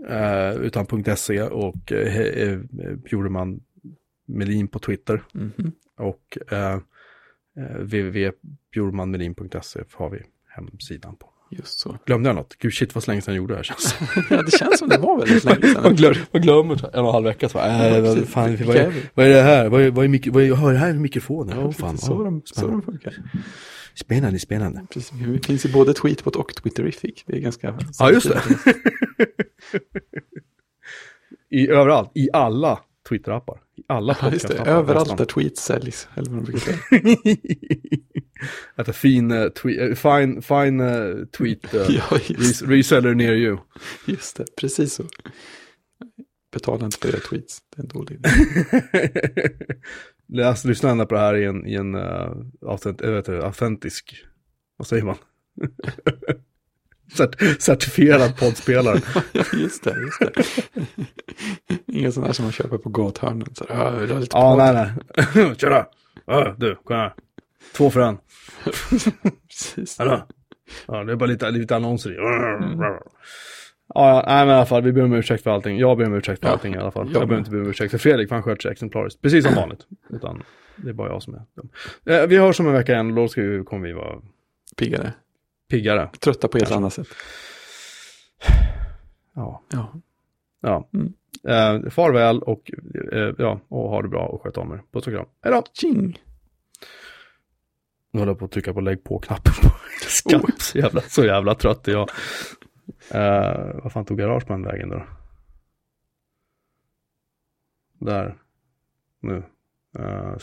eh, utan .se och eh, he- Bjurman Melin på Twitter Mhm. och eh, eh, www.bjurmanmelin.se har vi hemsidan på. Just så. Glömde jag något? Gud shit vad länge sedan jag gjorde det här känns. Ja, det känns som det var väldigt länge Man sedan. glömmer, man glömmer så här, en och en halv vecka så här, Ja, äh, vad, precis. fan, vad, är är, vi? vad är det här? Vad är, vad är, mik- vad är, hör, här är mikrofonen? Åh fan, så, åh, de, så de spännande. funkar. Spännande, spännande. Precis. Vi finns i både Tweetbot och Twitterific. Det är ganska... Ja, just det. I, överallt, i alla Twitter-appar. Alla Ja, podcast-appar, Överallt nästan. där tweets säljs. Eller vad brukar säga. Att en fin, uh, tweet, uh, fine, fine uh, tweet uh, Ja, res- reseller near you. just det. Precis så. Betala inte för era tweets. Det är en dålig idé. Läs, lyssna på det här i en, i en uh, autent, äh, autentisk, vad säger man? Cert, certifierad poddspelare. Just det. Just det. Inga sådana här som man köper på gathörnen. Så, här, "Ja, podd?" nej, nej. Då. Ja, du, kom här. Två för en. Precis. Hallå? Ja, det är bara lite, lite annonser i. Ja, ja, nej men i alla fall, vi ber om ursäkt för allting. Jag ber om ursäkt för Ja, allting i alla fall. jag Jag, behöver inte be om ursäkt för Fredrik, han sköter sig exemplariskt. Precis som vanligt. Utan det är bara jag som är dum. Eh, vi hörs om en vecka igen då ska vi, kommer vi vara Piggare. Piggare. Trötta på ett annat sätt. Ja. Ja. ja. Mm. Eh, farväl och, eh, ja, och ha det bra och sköt om er. Puss och kram. Hej då! Tjing! Nu håller jag på att trycka på lägg på-knappen på Skype. Så, jävla, så jävla trött är jag. Uh, vad fan tog garageman vägen då? Där. Nu. Uh,